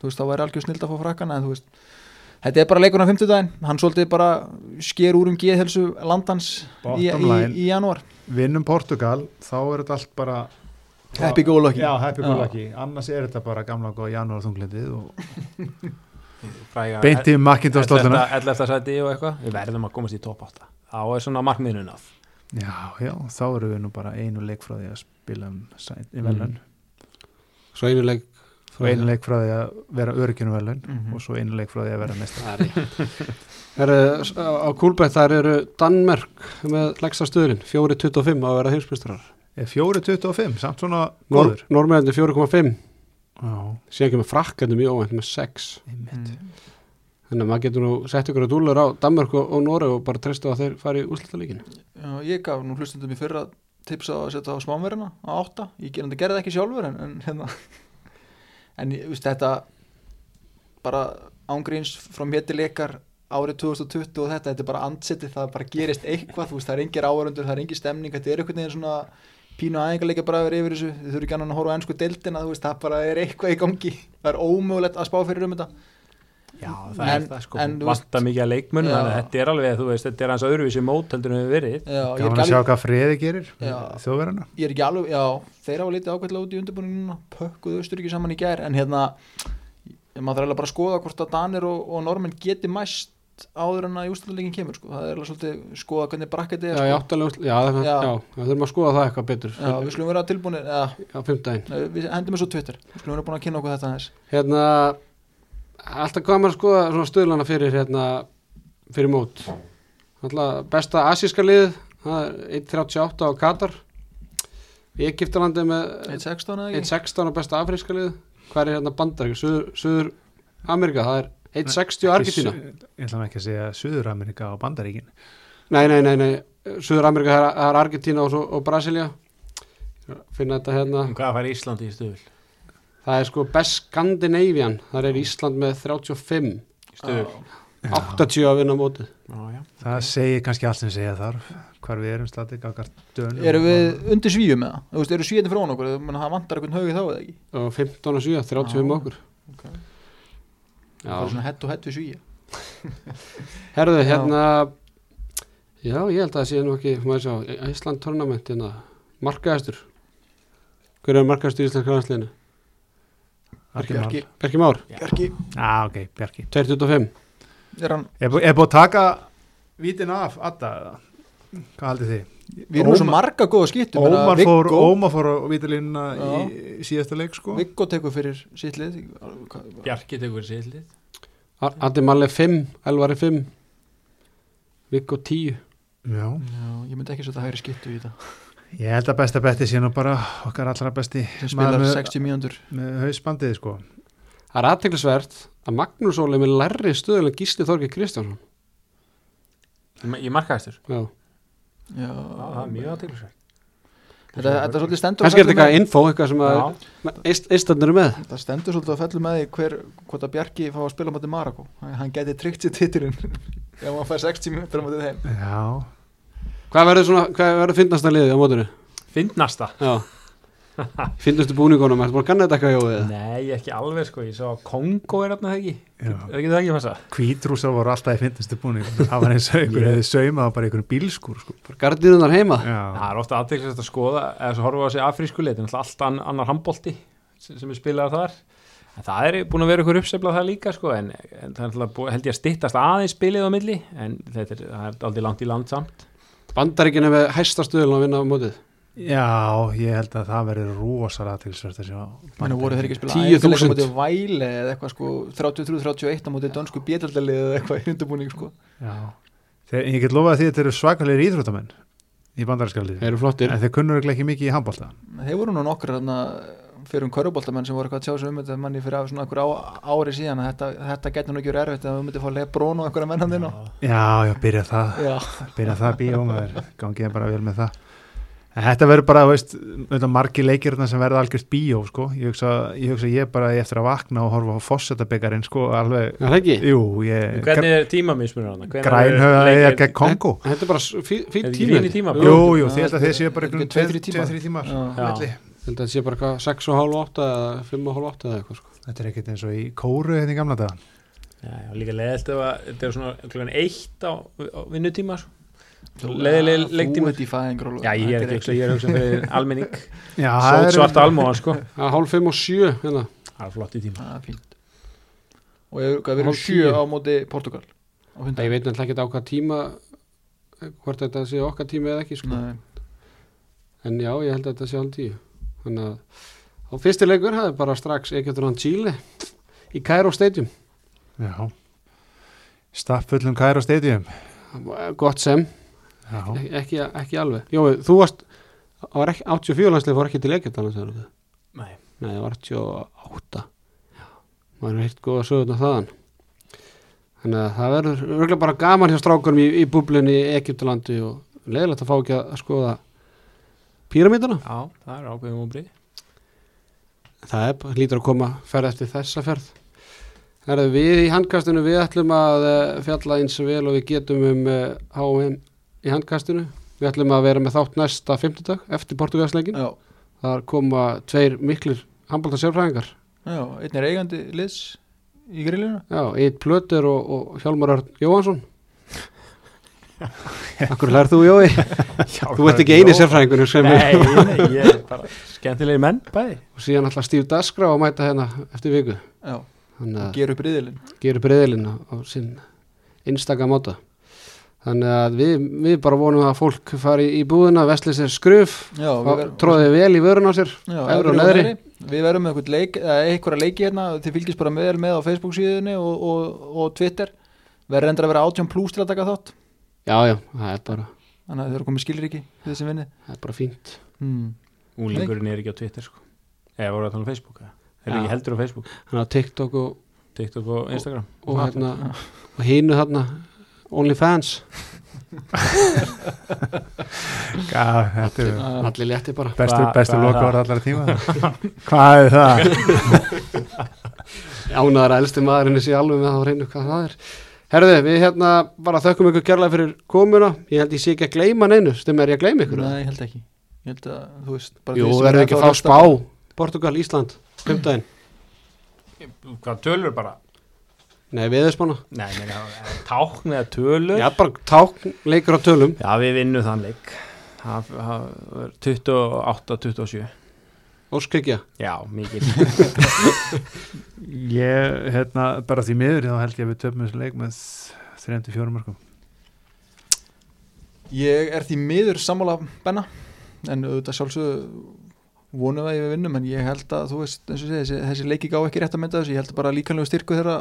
þú veist, þá væri algjör snild að fá frakkana, en þú veist þetta er bara leikurinn á 50 daginn, hann svolítið bara sker úr um geðhelsu landans í, í, í janúar. Vinnum Portugal, þá er þetta allt bara happy go lucky. Já, happy go lucky. Annars er þetta bara gamla góða janúar þunglindið og [LAUGHS] beinti Macintosh stólluna 11. sæti og eitthvað, við verðum að komast í top 8 þá er svona markmiðinu náð Já, já, þá erum við nú bara einu leik frá því að spila um sæt, í velun Svo einu leik og einu leik frá því að vera örygginu velun Mhm. og svo einu leik frá því að vera mestar er [LAUGHS] á Kúlbætt þar eru Danmerk með legsta stöðurinn 4.25 á að vera heimsbystrar Er 4.25, samt svona góður. Norrmæðandi 4.5 Já, síðan kemur frakkandi mjög óvænt með 6 einmitt. Mm. þannig að maður getur nú sett ykkur að dúlur á Danmörk og, og Noreg og bara treystu að þeir fari í úrslutaleikin Já, ég gaf nú hlustundum í fyrra tipsa að setja á smámverðina á átta. Ég gerði gerði það ekki sjálfur en, en, hérna. [LAUGHS] en ég veist þetta bara ángríns frá mér til ykkar árið 2020 og þetta, þetta er bara andsetti það bara gerist eitthvað, þú veist, það er engir áhörundur það er engin stemning, þetta er einhvern veginn svona pínu aðeingarleika bara verið yfir þessu. Þið þurfi ekki annan að horfa á ennsku deildina þú veist, það bara er eitthvað í gangi. Það er ómögulegt að spá fyrir um þetta. Já, það En- er það sko, vanta mikið að leikmunum þannig að þetta er alveg, þú veist, þetta er hans öðruvísi mót heldur en við verið. Já, ég, er Gaman að ekki sjá alveg, hvað friði gerir Já. þjóðverðina ég er ekki alveg já, þeir hafa litið ákveðlega út í undirbúning núna pökkuðu Östuríki saman í gær en hérna, maður þarf eiginlega bara að skoða hvort að Danir og, og Normen geti mæst áður en að jústæðleikin kemur sko. það er alveg svolítið skoða hvernig brakketi Já, er já, sko. já, það, Já. já, já, þurfum að skoða það eitthvað betur já, við skulum vera tilbúinir ja, á fimmtudaginn Nei, við hendum þessu Twitter við skulum vera búin að kynna okkur þetta aðeins Hérna, alltaf gaman að skoða svona stöðlana fyrir hérna, fyrir mót Alltaf besta asíska lið það er 1.38 á Katar Egyptalandi með 1.16 eða ekki? 1.16 á besta afríska lið hvað er hérna Suður, Suður Amerika, það er 1.60 á Argentína Ég ætla ekki að segja Suður-Amerika og Bandaríkin Nei, nei, nei, nei, Suður Amerika það er, það Argentína og, svo, og Brasilia finna þetta hérna hvað fær Íslandi í stuðul? það er sko best Scandinavian það er Ísland með 35 Í stuðul? 80 að vinna mótið Það segir kannski allt sem segja þarf hvar við erum dönum Erum við undir svíum með það? Þú veist, eru svíðin frá okkur? Það vantar einhvern haugið þá eða ekki? og 15 og 7, 35 Já. okkur Ok. Já, Það er svona hett og hett við svíja [LAUGHS] herðu hérna Já, ég held að það sé nú ekki Ísland tournament hérna, markaðastur Hver er markaðastur í Íslandska landsliðinu? Bjarki Már. Bjarki, Már, Bjarki, Já, ok, Bjarki 225 er hann Er, bú- er búið að taka vítin af Adda? eða? Hvað haldið þið? Við erum nú svo marga góða skýttum Ómar fór, fór á vítalínuna Já. í síðasta leik sko. Viggo tekur fyrir sitt lið Hvað- Bjarki tekur sýldið Ar- Addi Malli 5, Elvari 5 Viggo 10 Já, Já, ég myndi ekki setja hægri skýttu í þetta. Ég held að besta betti sé nú bara okkar allra besti sem spilar maður með, 60 mínútur. með hausbandið sko. Það er aðteglisvert að Magnús Óli er með lærri stöðulega Gísli Þorgi Kristjánsson. Ég markaðistur Já, Já, Það er mjög aðteglisverð Þetta, þetta er svolítið stendur kannski er þetta eitthvað info eitthvað sem að eistandur eru með. Þetta stendur svolítið að fellu með því hver hvort að Bjarki fá að spila móti Marako Hann geti tryggt sér titilinn [LAUGHS] ef hann fær 60 mínútur á móti þeim. Já, Hvað verður svona, hvað verður finnasta liðið á mótinu? Fyndnasta? Já [LAUGHS] Finnastu búningunum, ertu búin að kanna þetta eitthvað hjá við? Nei, ekki alveg sko Ég sá að Kongo er það ekki já. Er ekki það ekki fassa? Hvítrúsar voru alltaf í finnastu búning Það var eins og einhver [LAUGHS] hefði saumað bara einhverjum bílskúr sko. Gardinunar heima Það Já, er ofta aðteglisverð að skoða eða svo horfa á sig afrísku leit en alltaf allt ann- annar handbolti sem, sem er spilaðar þar en það er búin að vera ykkur uppseflað það líka sko en, en það er alltaf held ég að styttast aðeins spilið á milli en þetta er, það er aldrei langt í land samt Bandaríkinu með hæsta stöðun að vinna á mótið já, ég held að það verður rosalega tilsvert að sjá Menni voru þeir ekki að spila 10.000. æfingarleik á móti Væle eða eitthvað sko 33-31 á móti dönsku bjöldaldalið eða eitthvað í undirbúning sko. Já, þeir, ég get lofað að því að þeir eru svakalegir íþróttamenn í bandarinskaliði Þeir eru flottir. En þeir kunnur ekki mikið í handbólta Þeir voru nú nokkur þarna fyrir um köruboltamenn sem voru eitthvað að tjá sig um þetta manni fyrir af svona einhver á, ári síðan að þetta, þetta getur nú ekki verið erfitt að við myndum fá Lebrón og einhverja mennan þinn Já, já, byrja það. Já, byrja það bíó maður, gangið bara vel með það þetta verður bara, veist auðvitað margir leikirna sem verða algjörst bíó sko. ég hugsa, ég hugsa ég bara ég eftir að vakna og horfa á fósettabeggarinn sko, alveg, Er það ekki? jú, ég Hvernig er tímamismunur hana? grænhöða eða gegn Kongo Þetta er bara Er tími fín í tíma? jú, jú, því að þeir séu bara er einhvern tímar. 2-3 tímar Já. á milli. Ég held að þetta sé bara eitthvað 6 og hálf 8 eða 5 og hálf 8 eða eitthvað sko. þetta er ekkert eins og í kóru hérna í gamla daga Já, já, líka leðilt ef að þetta er svona klukkan eitt á, á Þú leiktíma ert í fæðingról Já, ég er ekki er hugsa fyrir [LAUGHS] almenning. Sót svart almóa sko. Hálf 5 og 7 hérna. Það er flott í tíma. Það er fínt. Og við erum Hálf sjö tíu. á móti Portugal Ég veit náttúrulega ekki á hvað tíma hvort þetta sé okkar tími eða ekki sko. Nei, En já, ég held að þetta sé hálf 10 Þannig að á fyrsti leikur hafði bara strax Egyptur Chile í Cairo Stadium. Já. Stappfullum Kæra Stadium. Gott sem, já, ekki, ekki alveg. Jói, þú varst það var ekki, 84 landslið fór ekki til Egyptana sagðirðu? Það? Nei, Nei, það var 88 Já, maður er heilt góða sögurna þaðan. Þannig að það verður örgulega bara gaman hjá strákurum í, í búblunni í Egyptalandi og leiðilegt að fá ekki að skoða píramítana já, það er ákveðum og brið Það er, hlýtur að koma ferð eftir þessa ferð. Herðu, við í handkastinu við ætlum að eh, fjalla eins og vel og við getum um HM í handkastinu. Við ætlum að vera með þátt næsta 50 dag eftir Portugalsleikin já, þar koma tveir miklir handbólta sérfræðingar já, einn er eigandi liðs í grillinu. Já, Eitt Plöter og, og Hjálmar Örn Jóhansson Akkur lærðu þú Jói? Þú ert ekki eini sérfræðingur sem Nei, nei, ég er bara skemmtilegi menn bæði. Og síðan alltaf Steve Daskra og mæta hérna eftir viku. Já, að gera upp riðilinn. gera breyðilinn á, á sinn einstaka móta þannig að við, við bara vonum að fólk fari í búðina, vesli sér skruf já, við verðum- tróði vel í vörun á sér Já, efri og neðri. Við verðum með leik, eða eitthvað leiki hérna þið fylgist bara með, með á Facebook síðunni og, og, og Twitter. Verður endur að vera 18 plus til að taka þátt. Já, já, það er bara, þannig að þau eru komið skilur ekki við þessi vinni það er bara fínt. Hmm. Úlingurinn er ekki á Twitter sko. Eða voru að tala um Facebook eða? Er Já. ekki heldur á Facebook? Hann á TikTok og, TikTok og Instagram. og, hérna, og hínu þarna OnlyFans, [LAUGHS] Já, þetta er allir létti bara. bestu, bestu er loka ára allar tíma. [LAUGHS] Hvað er það? [LAUGHS] ánaðar að elsti maðurinn sé alveg með það á reynu hvað það er. Herðu, við hérna bara þökkum ykkur kærlega fyrir komuna. Ég held ég sé ekki að gleyma neinu. Stum er ég að gleyma ykkur? Nei, ég held ekki. Ég held að, þú veist bara Jú, verður ekki að fá spá. Portugal, Ísland, fymtdæðin Hvað tölur bara? Nei, viðspána Nei, meina, tákn eða tölur. Já, bara tákn, leikur á tölum. Já, við vinnum þann leik. Það það var 28-27 Óskikja Já, mikið [LAUGHS] Ég, hérna, bara því miður þá held ég að við töfum þessu leik með 34 mörgum Ég er því miður sammála Benna en auðvitað sjálfsögðu vonum að ég við vinnum en ég held að þú veist eins og segja, þessi, þessi leiki gá ekki rétt að mynda þessu. Ég held að bara líkanlegu styrku þeirra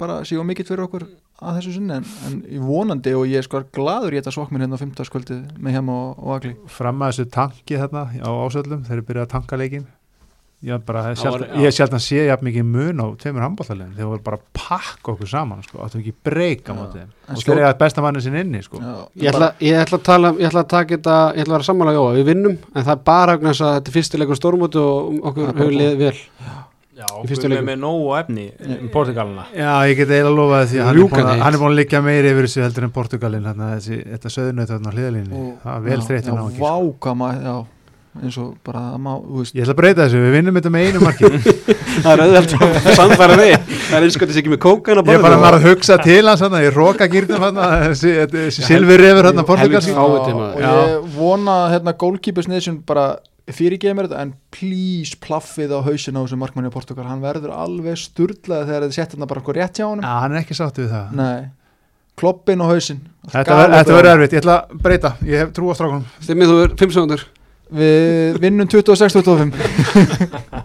bara séu mikill fyrir okkur að þessu sinni en, en ég vonandi og ég er sko gladur í þetta svokminn hérna á 15. kvöldið með hjá og, og agli. Fram að þessu tanki þarna á ásöldum þeir byrjaði að tanka leikin Ég, bara, sjálf, já. ég sjálf að sé jafn mikið mun á tveimur handbóltalegin þeir voru bara að pakka okkur saman sko, áttu ekki breyka Já. mótið þeim. En og þeir eru besta manni sinni inni sko. Já, Ég ætla, ég ætla að tala, ég ætla að taka þetta Ég ætla að vera sammála Jóa, við vinnum En það er bara að þetta er fyrstileikur stórmóti Og okkur bara hefur liðið vel. Já, Fyrstu við erum með nógu efni um Portugalina Já, ég get eiginlega lofaði því að hann er, að, hann er búin að liggja meiri yfir þessu heldur en Portugalin þarna, þessi, þetta söðunauð þarna Og- það er vel já, þreyttin á já, ekki sko. váka maður, já eins og bara má, Ég ætla að breyta þessu, við vinnum þetta með einu marki. [LAUGHS] Það er auðvelt að samfæra við Það er eins og þetta sé ekki með kókan Ég er bara maður að hugsa til hans þarna, ég roka gýrnum þarna, þessi, þessi silfurrefur þarna portugalski helvítis fáviti, og, Já. ég vona að hérna goalkeepers nation bara fyrirgeði mér þetta en please plaffið á hausin á þessu markmanni á Portugal. Hann verður alveg sturlaði þegar þið sett hérna bara eitthvað rétt hjá honum. Já, hann er ekki sátt við það. Nei, kloppin á hausin Þetta ver- þetta verður erfitt, ég ætla að breyta. Ég hef trú á strákunum. Stimmið þú er 5 sekundur við vinnum 26-25 [LAUGHS]